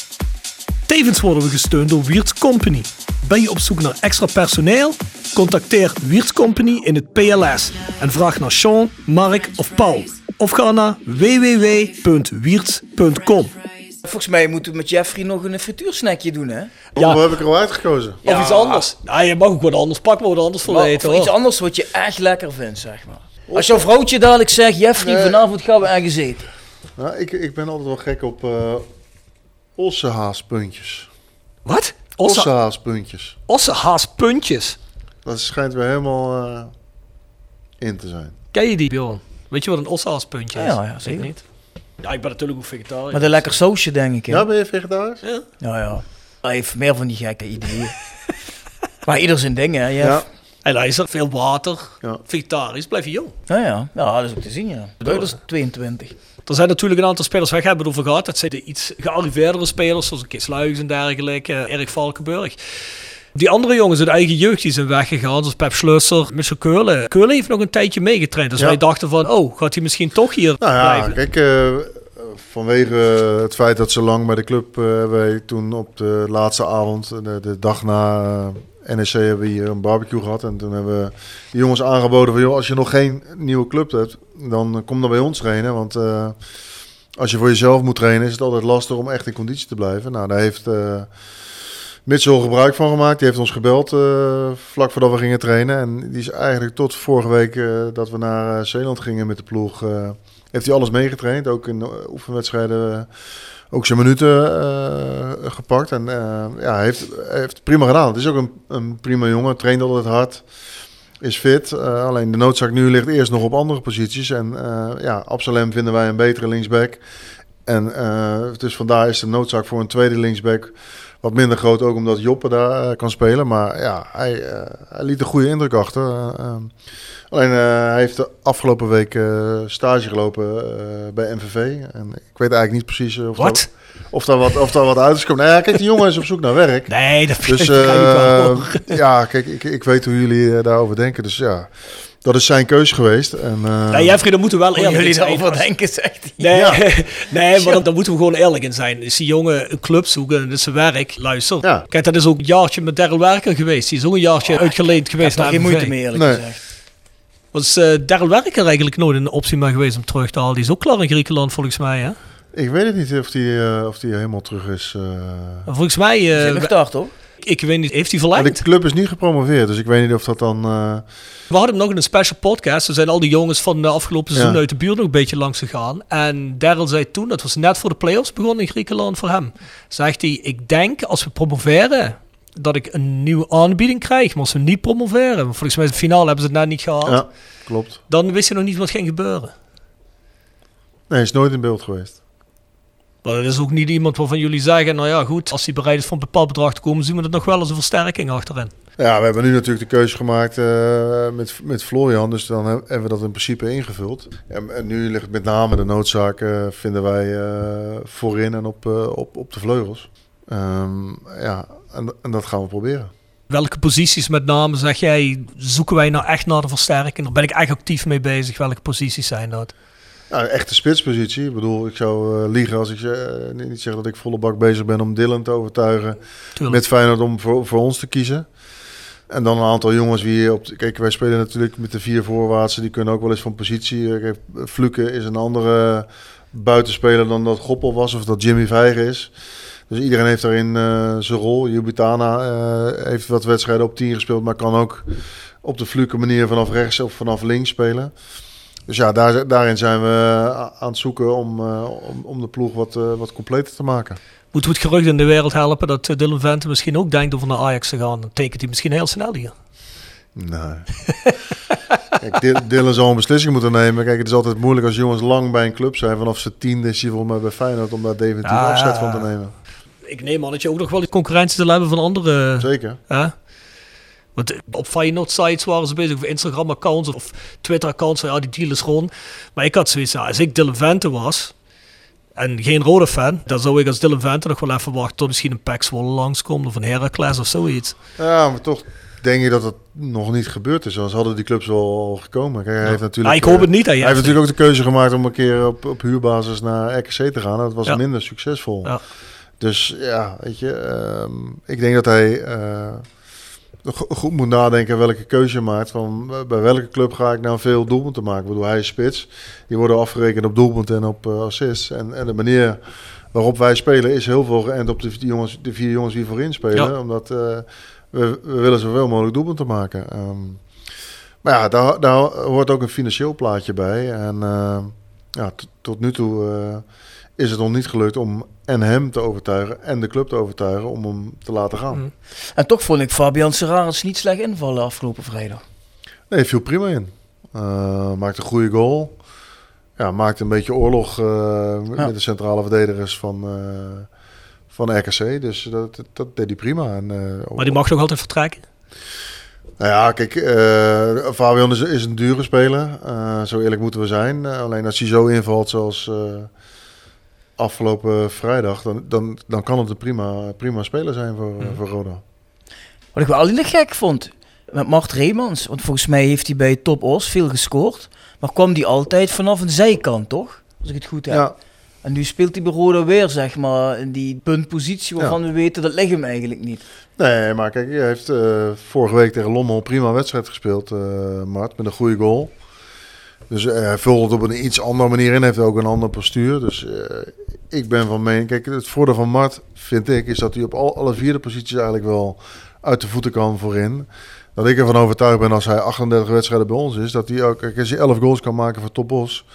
Tevens worden we gesteund door Wiert's Company. Ben je op zoek naar extra personeel? Contacteer Wiert's Company in het PLS en vraag naar Sean, Mark of Paul. Of ga naar www.wiertz.com. Volgens mij moeten we met Jeffrey nog een frituursnackje doen, hè? Ja. Hoe heb ik er al uitgekozen? Of iets anders. Nou, je mag ook wat anders. Pak maar wat anders voor eten. voor iets anders wat je echt lekker vindt, zeg maar. Als jouw vrouwtje dadelijk zegt, Jeffrey, Nee. vanavond gaan we ergens eten. Nou, ik, ik ben altijd wel gek op eh ossehaaspuntjes. Wat? Osse, Ossehaaspuntjes. ossehaaspuntjes. Dat schijnt weer helemaal eh, in te zijn. Ken je die, Bjorn? Weet je wat een ossehaaspuntje is? Ja, ja, Ik zeker. niet. Ja, ik ben natuurlijk ook vegetariër. Met een lekker sausje, denk ik. Hè? Ja, ben je vegetarisch? Ja. Ja, ja. Hij heeft meer van die gekke ideeën. *laughs* maar ieder zijn ding, hè? Jeff? Ja. En luister, veel water, Ja. vegetarisch, blijf je jong. Ja, ja. ja, dat is ook te zien, ja. De Duitsers 22. Er zijn natuurlijk een aantal spelers, wij hebben het over gehad. Dat zijn de iets gearriveerdere spelers, zoals Kees Luijs en dergelijke, eh, Erik Valkenburg. Die andere jongens uit eigen jeugd die zijn weggegaan, zoals Pep Schlusser, Michel Keulen. Keulen heeft nog een tijdje meegetraind. Dus Ja. wij dachten van, oh, gaat hij misschien toch hier Nou ja, blijven? kijk, eh, vanwege het feit dat ze lang bij de club hebben wij toen op de laatste avond, de, de dag na NEC, hebben we hier een barbecue gehad. En toen hebben we de jongens aangeboden van, joh, als je nog geen nieuwe club hebt, dan kom dan bij ons trainen. Want eh, als je voor jezelf moet trainen, is het altijd lastig om echt in conditie te blijven. Nou, daar heeft eh Mitchell gebruik van gemaakt. Die heeft ons gebeld eh, vlak voordat we gingen trainen. En die is eigenlijk tot vorige week dat we naar Zeeland gingen met de ploeg... heeft hij alles meegetraind. Ook in de oefenwedstrijden ook zijn minuten eh, gepakt. En eh, ja, heeft, heeft prima gedaan. Het is ook een, een prima jongen. Traint altijd hard. Is fit. Eh, alleen de noodzaak nu ligt eerst nog op andere posities. En ja, Absalem vinden wij een betere linksback. En dus vandaar is de noodzaak voor een tweede linksback wat minder groot. Ook omdat Joppe daar eh, kan spelen. Maar ja, hij, eh, hij liet een goede indruk achter. Eh, ehm, alleen hij heeft de afgelopen week stage gelopen bij MVV. En ik weet eigenlijk niet precies of? Daar, of, daar wat, of daar wat uit is gekomen. Nou ja, kijk, die jongen is op zoek naar werk. Nee, dat Dus *laughs* ik wel. ja, kijk, ik, ik weet hoe jullie daarover denken. Dus ja, dat is zijn keus geweest. En, eh, Nee, Jeffrey, daar moeten we wel eerlijk in jullie zijn. daarover denken, zegt hij. Nee, Ja. *laughs* nee maar dan, dan moeten we gewoon eerlijk in zijn. Is die jongen een club zoeken, dat is zijn werk. Luister, Ja. kijk, dat is ook een jaartje met Daryl Werker geweest. Die is ook een jaartje uitgeleend Ik geweest heb daar naar geen moeite mee, eerlijk Nee. gezegd. Was eh Daryl Werker eigenlijk nooit een optie meer geweest om terug te halen? Die is ook klaar in Griekenland, volgens mij. Hè? ik weet het niet of die, eh, of die helemaal terug is. eh. En volgens mij, eh, Zijn nog daar, toch? Ik weet niet, heeft hij Maar verlengd? de club is niet gepromoveerd, dus ik weet niet of dat dan... eh, We hadden nog in een special podcast. Er zijn al die jongens van de afgelopen seizoen Ja. uit de buurt nog een beetje langs gegaan. En Daryl zei toen, dat was net voor de playoffs begonnen in Griekenland voor hem. Zegt hij, ik denk als we promoveren, dat ik een nieuwe aanbieding krijg. Maar als we niet promoveren, want volgens mij in de finale hebben ze het net niet gehaald. ja, klopt. Dan wist je nog niet wat ging gebeuren. Nee, is nooit in beeld geweest. Maar dat is ook niet iemand waarvan jullie zeggen, nou ja goed, als hij bereid is voor een bepaald bedrag te komen, zien we het nog wel als een versterking achterin. Ja, we hebben nu natuurlijk de keuze gemaakt eh, met, met Florian, dus dan heb- hebben we dat in principe ingevuld. En, en nu ligt met name de noodzaak, eh, vinden wij, eh, voorin en op, op, op de vleugels. Ehm, ja, en, en dat gaan we proberen. Welke posities met name zeg jij, zoeken wij nou echt naar de versterking? Daar ben ik echt actief mee bezig. Welke posities zijn dat? Een echte spitspositie. Ik bedoel, ik zou eh, liegen als ik eh, niet zeg dat ik volle bak bezig ben om Dylan te overtuigen Tuurlijk. met Feyenoord om voor, voor ons te kiezen. En dan een aantal jongens wie op... Kijk, wij spelen natuurlijk met de vier voorwaartsen. Die kunnen ook wel eens van positie. Eh, Kijk, Fluke is een andere buitenspeler dan dat Goppel was of dat Jimmy Vijgen is. Dus iedereen heeft daarin eh, zijn rol. Jubitana eh, heeft wat wedstrijden op 10 gespeeld, maar kan ook op de Fluke manier vanaf rechts of vanaf links spelen. Dus ja, daar, daarin zijn we a- aan het zoeken om, eh, om, om de ploeg wat, eh, wat completer te maken. Moeten we het gerucht in de wereld helpen dat eh, Dylan Vente misschien ook denkt over naar Ajax te gaan? Dan tekent hij misschien heel snel hier. Nee. *laughs* Kijk, Dylan zal een beslissing moeten nemen. Kijk, het is altijd moeilijk als jongens lang bij een club zijn. Vanaf zijn tiende is hij volgens mij bij Feyenoord om daar definitief afscheid ja, van te nemen. Ik neem aan dat je ook nog wel die concurrentie zal hebben van andere... Zeker. Ja? Want op Feyenoord sites waren ze bezig, of Instagram accounts of Twitter accounts, ja, die deal is rond. Maar ik had zoiets, ja, als ik Dylan Vente was en geen rode fan, dan zou ik als Dylan Vente nog wel even wachten tot misschien een Pax Zwolle langskomt of een Heracles of zoiets. Ja, maar toch denk ik dat het nog niet gebeurd is. Anders hadden die clubs wel al gekomen. Kijk, hij heeft natuurlijk, ik hoop eh, het niet, Hij heeft natuurlijk ook de keuze gemaakt om een keer op, op huurbasis naar RKC te gaan. Dat was Ja. minder succesvol. Ja. Dus ja, weet je, ehm, ik denk dat hij eh, goed moet nadenken welke keuze hij maakt. Van eh, bij welke club ga ik nou veel doelpunten maken? Ik bedoel, hij is spits. Die worden afgerekend op doelpunten en op eh, assists. En, en de manier waarop wij spelen is heel veel geënt op de, die jongens, de vier jongens die voorin spelen. Ja. Omdat eh, we, we willen zoveel mogelijk doelpunten maken. Ehm, maar ja, daar, daar hoort ook een financieel plaatje bij. En ja, tot nu toe is het nog niet gelukt om en hem te overtuigen en de club te overtuigen om hem te laten gaan. Mm. En toch vond ik Fabian Serraris niet slecht invallen afgelopen vrijdag. Nee, viel prima in. Eh maakte een goede goal. Ja, maakte een beetje oorlog eh, met Ja. met de centrale verdedigers van, eh, van RKC. Dus dat, dat, dat deed hij prima. En, eh, Maar die mag nog altijd vertrekken. Nou ja, kijk, eh, Fabian is, is een dure speler. Eh, zo eerlijk moeten we zijn. Alleen als hij zo invalt zoals eh, afgelopen vrijdag, dan, dan, dan kan het een prima, prima speler zijn voor, eh, voor Roda. Wat ik wel altijd gek vond, met Mart Reemans, want volgens mij heeft hij bij Top Os veel gescoord, maar kwam die altijd vanaf een zijkant, toch? Als ik het goed heb. Ja, En nu speelt hij bij Roda weer, zeg maar, in die puntpositie waarvan we weten dat ligt hem eigenlijk niet. nee, maar kijk, hij heeft eh, vorige week tegen Lommel een prima wedstrijd gespeeld, eh, Mart, met een goede goal. Dus eh, hij vult het op een iets andere manier in, heeft ook een ander postuur. Dus ik ben van mening, kijk, het voordeel van Mart, vind ik, is dat hij op al, alle vier de posities eigenlijk wel uit de voeten kan voorin. Dat ik ervan overtuigd ben als hij 38 wedstrijden bij ons is, dat hij ook, kijk, als hij 11 goals kan maken voor Topos,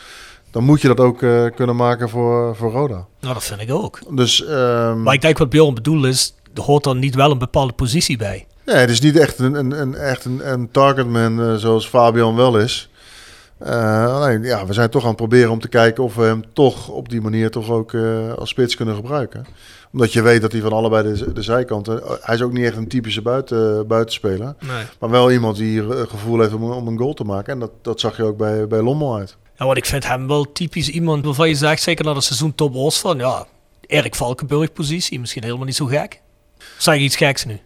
dan moet je dat ook eh, kunnen maken voor, voor Roda. Nou, dat vind ik ook. Dus ehm, Maar ik denk wat Bjorn bedoelt is, er hoort dan niet wel een bepaalde positie bij. Nee, het is niet echt een, een, een, echt een, een targetman eh, zoals Fabian wel is. Eh, alleen, ja, we zijn toch aan het proberen om te kijken of we hem toch op die manier toch ook eh, als spits kunnen gebruiken. Omdat je weet dat hij van allebei de, de zijkanten... Hij is ook niet echt een typische buiten, buitenspeler. Nee. Maar wel iemand die hier het gevoel heeft om, om een goal te maken. En dat, dat zag je ook bij, bij Lommel uit. Ja, want ik vind hem wel typisch iemand waarvan je zegt, zeker na het seizoen Top Os van, ja, Erik Valkenburg positie, misschien helemaal niet zo gek. Zeg ik iets geks nu?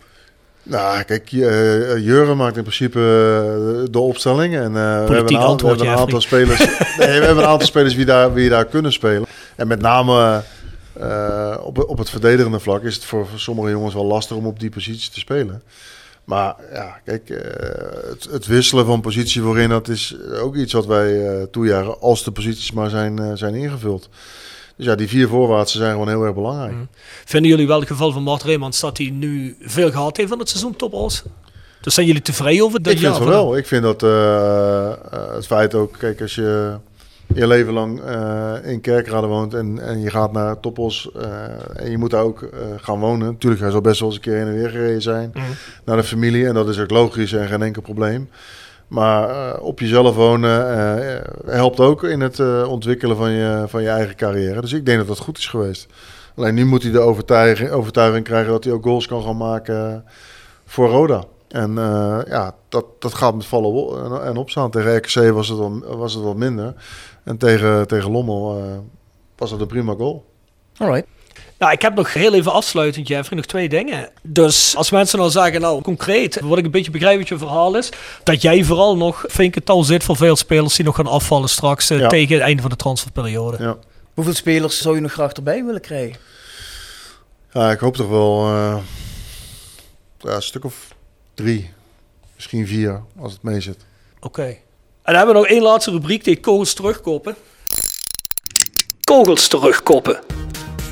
Nou, kijk, uh, Jurgen maakt in principe uh, de opstelling. En uh, we hebben een, aantal, we hebben een aantal spelers. *laughs* nee, we hebben een aantal spelers die daar, die daar kunnen spelen. En met name uh, op, op het verdedigende vlak is het voor, voor, sommige jongens wel lastig om op die positie te spelen. Maar ja, kijk, uh, het, het, wisselen van positie voorin, dat is ook iets wat wij toejagen als de posities maar zijn, zijn ingevuld. Dus ja, die vier voorwaartsen zijn gewoon heel erg belangrijk. Mm. Vinden jullie wel het geval van Mart Reemans dat hij nu veel gehad heeft van het seizoen Top Os? Dus zijn jullie tevreden over dat? Ik vind het wel. Ik vind dat uh, het feit ook, kijk, als je je leven lang uh, in Kerkrade woont en, en je gaat naar Topos uh, en je moet daar ook gaan wonen. Natuurlijk, hij zal best wel eens een keer heen en weer gereden zijn mm. naar de familie en dat is ook logisch en geen enkel probleem. Maar uh, op jezelf wonen uh, helpt ook in het uh, ontwikkelen van je, van je eigen carrière. Dus ik denk dat dat goed is geweest. Alleen nu moet hij de overtuiging, overtuiging krijgen dat hij ook goals kan gaan maken voor Roda. En ja, dat, dat gaat met vallen en opstaan. Tegen RKC was het, was het wat minder. En tegen, tegen Lommel was het een prima goal. Alright. Nou, ik heb nog heel even afsluitend, Jeffrey, nog twee dingen. Dus als mensen dan zeggen, nou concreet, wat ik een beetje begrijp wat je verhaal is, dat jij vooral nog vinkental zit voor veel spelers die nog gaan afvallen straks ja. tegen het einde van de transferperiode. Ja. Hoeveel spelers zou je nog graag erbij willen krijgen? Ja, ik hoop toch wel uh, ja, een stuk of drie, misschien vier, als het mee zit. Oké. Okay. En dan hebben we nog één laatste rubriek, die kogels terugkoppen. Kogels terugkoppen.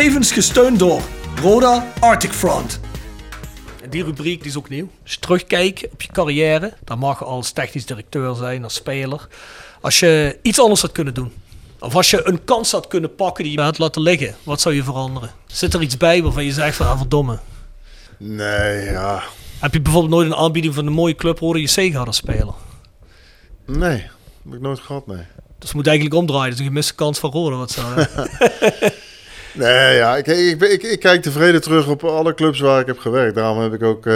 Tevens gesteund door Roda Arctic Front. En die rubriek die is ook nieuw. Als je terugkijkt op je carrière, dan mag je als technisch directeur zijn, als speler. Als je iets anders had kunnen doen. Of als je een kans had kunnen pakken die je had laten liggen, wat zou je veranderen? Zit er iets bij waarvan je zegt van, ah verdomme. Nee, ja. Heb je bijvoorbeeld nooit een aanbieding van een mooie club Roda JC gehad als speler? Nee, heb ik nooit gehad, nee. Dus het moet eigenlijk omdraaien. Dat is een gemiste kans van Roda. Wat zo, hè? *laughs* Nee, ja, ik, ik, ben- ik, ik kijk tevreden terug op alle clubs waar ik heb gewerkt. Daarom heb ik ook, eh,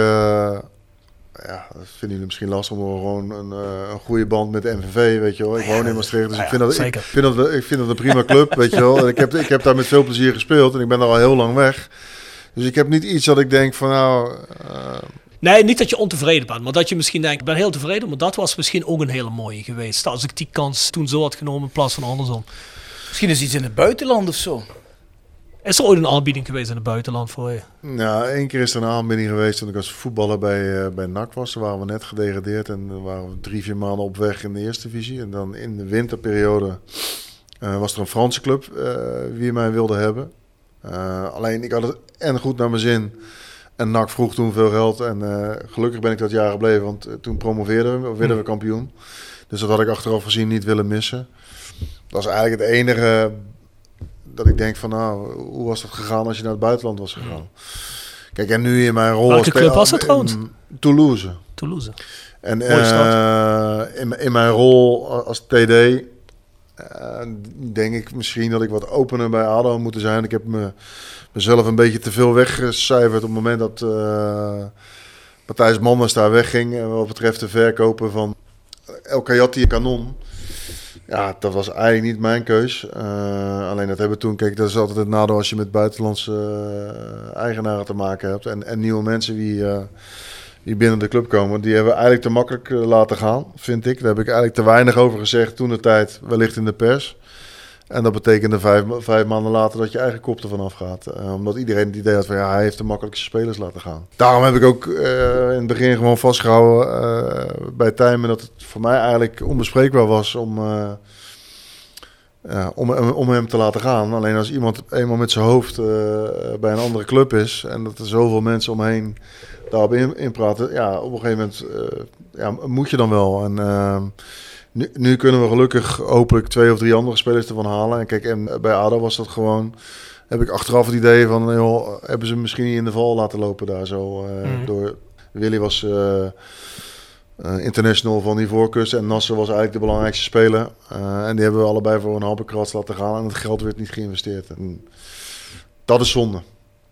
ja, dat vinden jullie misschien lastig, maar gewoon een, eh, een goede band met de MVV, weet je wel. Ik woon in Maastricht, dus ja, ik, vind dat, ik, vind dat, ik vind dat een prima club, weet je wel. En ik heb, ik heb daar met veel plezier gespeeld en ik ben er al heel lang weg. Dus ik heb niet iets dat ik denk van nou, eh, nee, niet dat je ontevreden bent. Maar dat je misschien denkt, ik ben heel tevreden. Maar dat was misschien ook een hele mooie geweest. Als ik die kans toen zo had genomen in plaats van andersom. Misschien is iets in het buitenland of zo. Is er ooit een aanbieding geweest in het buitenland voor je? Nou, één keer is er een aanbieding geweest toen ik als voetballer bij, eh, bij NAC was. Toen waren we net gedegradeerd en dan waren we drie, vier maanden op weg in de eerste divisie. En dan in de winterperiode eh, was er een Franse club eh, wie mij wilde hebben. Alleen ik had het en goed naar mijn zin. En NAC vroeg toen veel geld. En gelukkig ben ik dat jaar gebleven, want toen promoveerden we, werden we kampioen. Dus dat had ik achteraf gezien niet willen missen. Dat is eigenlijk het enige dat ik denk van nou, hoe was dat gegaan als je naar het buitenland was gegaan? Kijk, en nu in mijn rol... Welke club was trouwens? in Toulouse. Toulouse. En eh, in, in mijn rol als TD eh, denk ik misschien dat ik wat opener bij ADO had moeten zijn. Ik heb me, mezelf een beetje te veel weggecijferd op het moment dat eh, Matthijs Manders daar wegging. En wat betreft de verkopen van El Kayati en Canon. Ja, dat was eigenlijk niet mijn keus. Eh, alleen dat hebben we toen, kijk, dat is altijd het nadeel als je met buitenlandse eh, eigenaren te maken hebt. En, en nieuwe mensen die, eh, die binnen de club komen, die hebben we eigenlijk te makkelijk laten gaan, vind ik. Daar heb ik eigenlijk te weinig over gezegd toen de tijd, wellicht in de pers. En dat betekende vijf, vijf maanden later dat je eigen kop ervan afgaat. Eh, omdat iedereen het idee had van ja, hij heeft de makkelijkste spelers laten gaan. Daarom heb ik ook eh, in het begin gewoon vastgehouden eh, bij Tijmen dat het voor mij eigenlijk onbespreekbaar was om, om, om hem te laten gaan. Alleen als iemand eenmaal met zijn hoofd bij een andere club is en dat er zoveel mensen omheen daarop in, in praten, ja, op een gegeven moment ja, moet je dan wel. En nu, nu kunnen we gelukkig hopelijk twee of drie andere spelers ervan halen. En kijk, en bij ADO was dat gewoon. Heb ik achteraf het idee van, joh, hebben ze misschien niet in de val laten lopen daar zo. eh, Mhm. door, Willy was eh, eh, international van Ivoorkust en Nasser was eigenlijk de belangrijkste speler. En die hebben we allebei voor een halve krats laten gaan en het geld werd niet geïnvesteerd. En dat is zonde.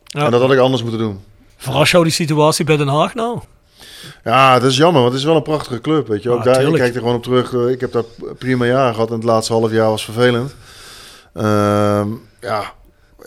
Ja. En dat had ik anders moeten doen. Verras jou die situatie bij Den Haag nou? Ja, dat is jammer, want het is wel een prachtige club. Weet je. Ook daar, ik kijk er gewoon op terug. eh, Ik heb daar prima jaar gehad en het laatste half jaar was vervelend. Ehm, ja,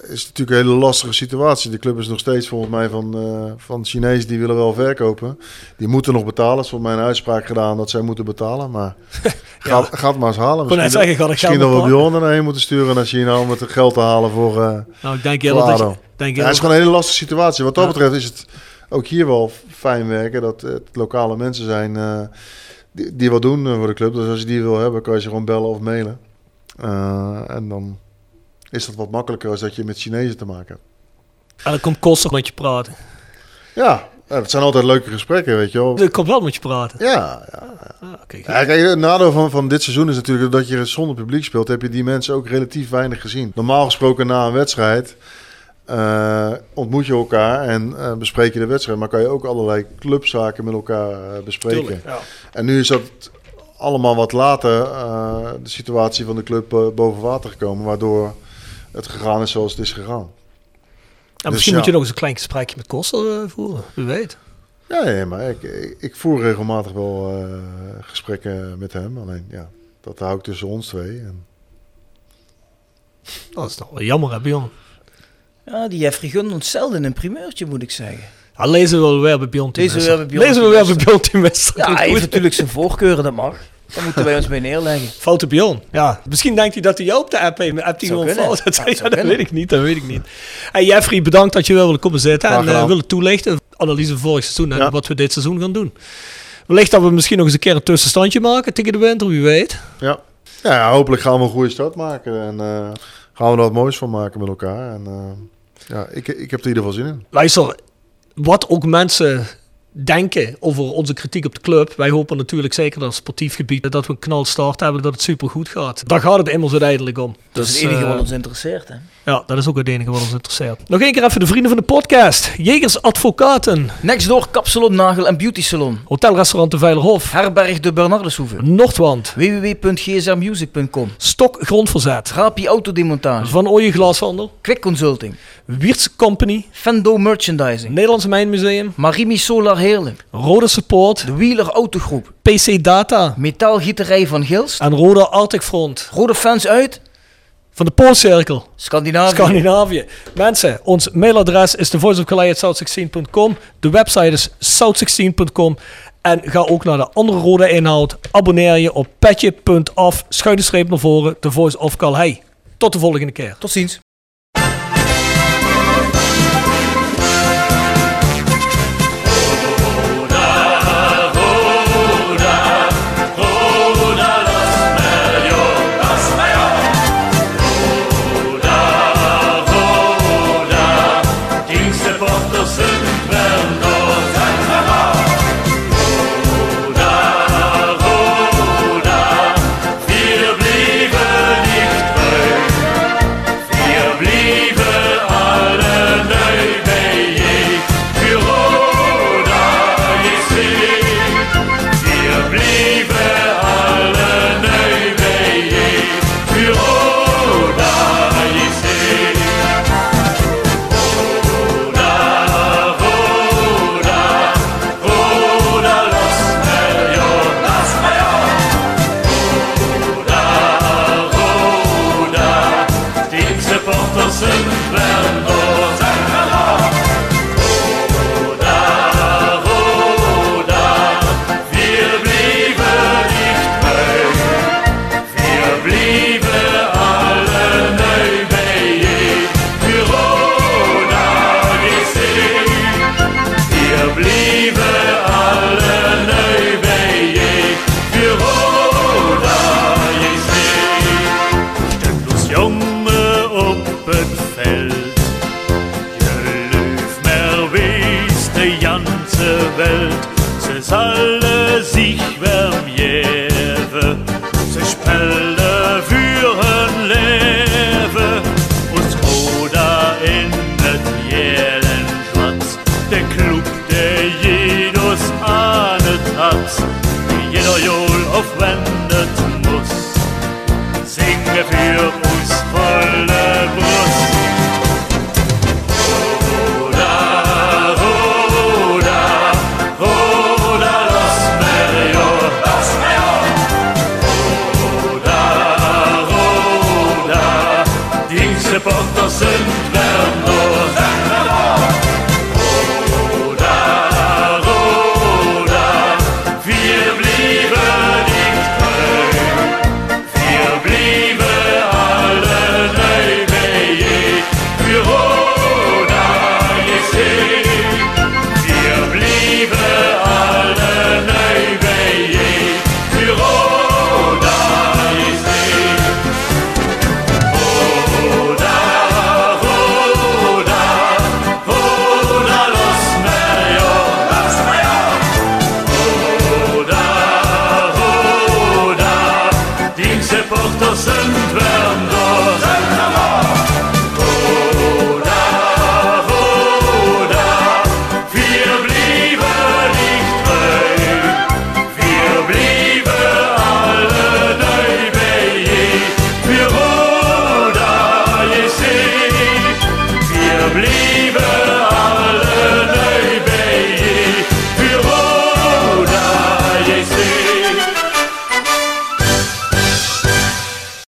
is natuurlijk een hele lastige situatie. De club is nog steeds volgens mij van, eh van Chinezen die willen wel verkopen. Die moeten nog betalen. Het is volgens mij een uitspraak gedaan dat zij moeten betalen. Maar *laughs* ga, ga het maar eens halen. net zeggen, ik misschien dat we? Bjorn erheen moeten sturen naar China om het geld te halen voor... eh, Nou, ik denk eerder dat je... Denk ja, het is gewoon een hele lastige situatie. Wat dat Ja. betreft is het ook hier wel fijn werken dat het lokale mensen zijn eh, die, die wat doen eh, voor de club. Dus als je die wil hebben, kan je ze gewoon bellen of mailen. Eh, en dan is dat wat makkelijker als dat je met Chinezen te maken hebt. En dan komt Koster met je praten. Ja, ja, dat zijn altijd leuke gesprekken, weet je wel. Ik kom wel met je praten. Ja, ja. Ah. Ja, kijk, het nadeel van, van dit seizoen is natuurlijk dat je zonder publiek speelt, heb je die mensen ook relatief weinig gezien. Normaal gesproken na een wedstrijd eh, ontmoet je elkaar en eh, bespreek je de wedstrijd, maar kan je ook allerlei clubzaken met elkaar eh, bespreken. Tuurlijk, ja. En nu is dat allemaal wat later eh, de situatie van de club boven water gekomen, waardoor het gegaan is zoals het is gegaan. En misschien ja. moet je nog eens een klein gesprekje met Koster voeren. Wie weet. Ja, nee, maar ik, ik, ik voer regelmatig wel eh, gesprekken met hem, alleen ja, dat hou ik tussen ons twee. En, Dat is toch wel jammer, hè, Bjorn? Ja, die Jeffrey gunt ons zelden een primeurtje, moet ik zeggen. Ja, lezen we wel weer bij Bjorn Team Lezen we weer bij we Team. Ja, hij heeft natuurlijk zijn voorkeuren, dat mag. Daar moeten wij ons mee neerleggen. *laughs* Foute Bjorn. Ja, misschien denkt hij dat hij jou op de app heeft. maar Hebt hij gewoon fout? Dat, Ja, ja, zou dat weet ik niet. Dat weet ik niet. Hey Jeffrey, bedankt dat je wel wilde komen zitten. En eh, gedaan. willen toelichten. Analyse van vorig seizoen en Ja. wat we dit seizoen gaan doen. Wellicht dat we misschien nog eens een keer een tussenstandje maken tegen de winter. Wie weet. Ja. Ja, ja, hopelijk gaan we een goede start maken. En eh, gaan we er wat moois van maken met elkaar. En eh, ja, ik, ik heb er in ieder geval zin in. Luister, wat ook mensen denken over onze kritiek op de club. Wij hopen natuurlijk zeker dat sportief gebied dat we een knalstart hebben, dat het supergoed gaat. Daar gaat het immers uiteindelijk om. Dat is Dus, het enige eh, wat ons interesseert. Hè? Ja, dat is ook het enige wat ons interesseert. Nog één keer even de vrienden van de podcast. Jegers Advocaten. Next door Kapsalon, Nagel en Beauty Salon. Hotelrestaurant de Veilerhof. Herberg de Bernardeshoeve. Noordwand. www.gsrmusic.com. Stok Grondverzet. Rapi Autodemontage. Van Ooyen Glashandel. Quick Consulting. Wiertz Company. Fendo Merchandising. Nederlands Mijnmuseum. Marimi Solar Heerlen. Rode Support. De Wheeler Autogroep. PC Data. Metaalgieterij van Gilst. En Rode Arctic Front. Rode fans uit Van de Poolcirkel. Scandinavië. Scandinavië. Mensen, ons mailadres is thevoiceofcalais.south16.com. De website is south16.com. En ga ook naar de andere rode inhoud. Abonneer je op petje.af. Schuine streep naar voren. The Voice of Calais. Tot de volgende keer. Tot ziens. Lambo. Oh,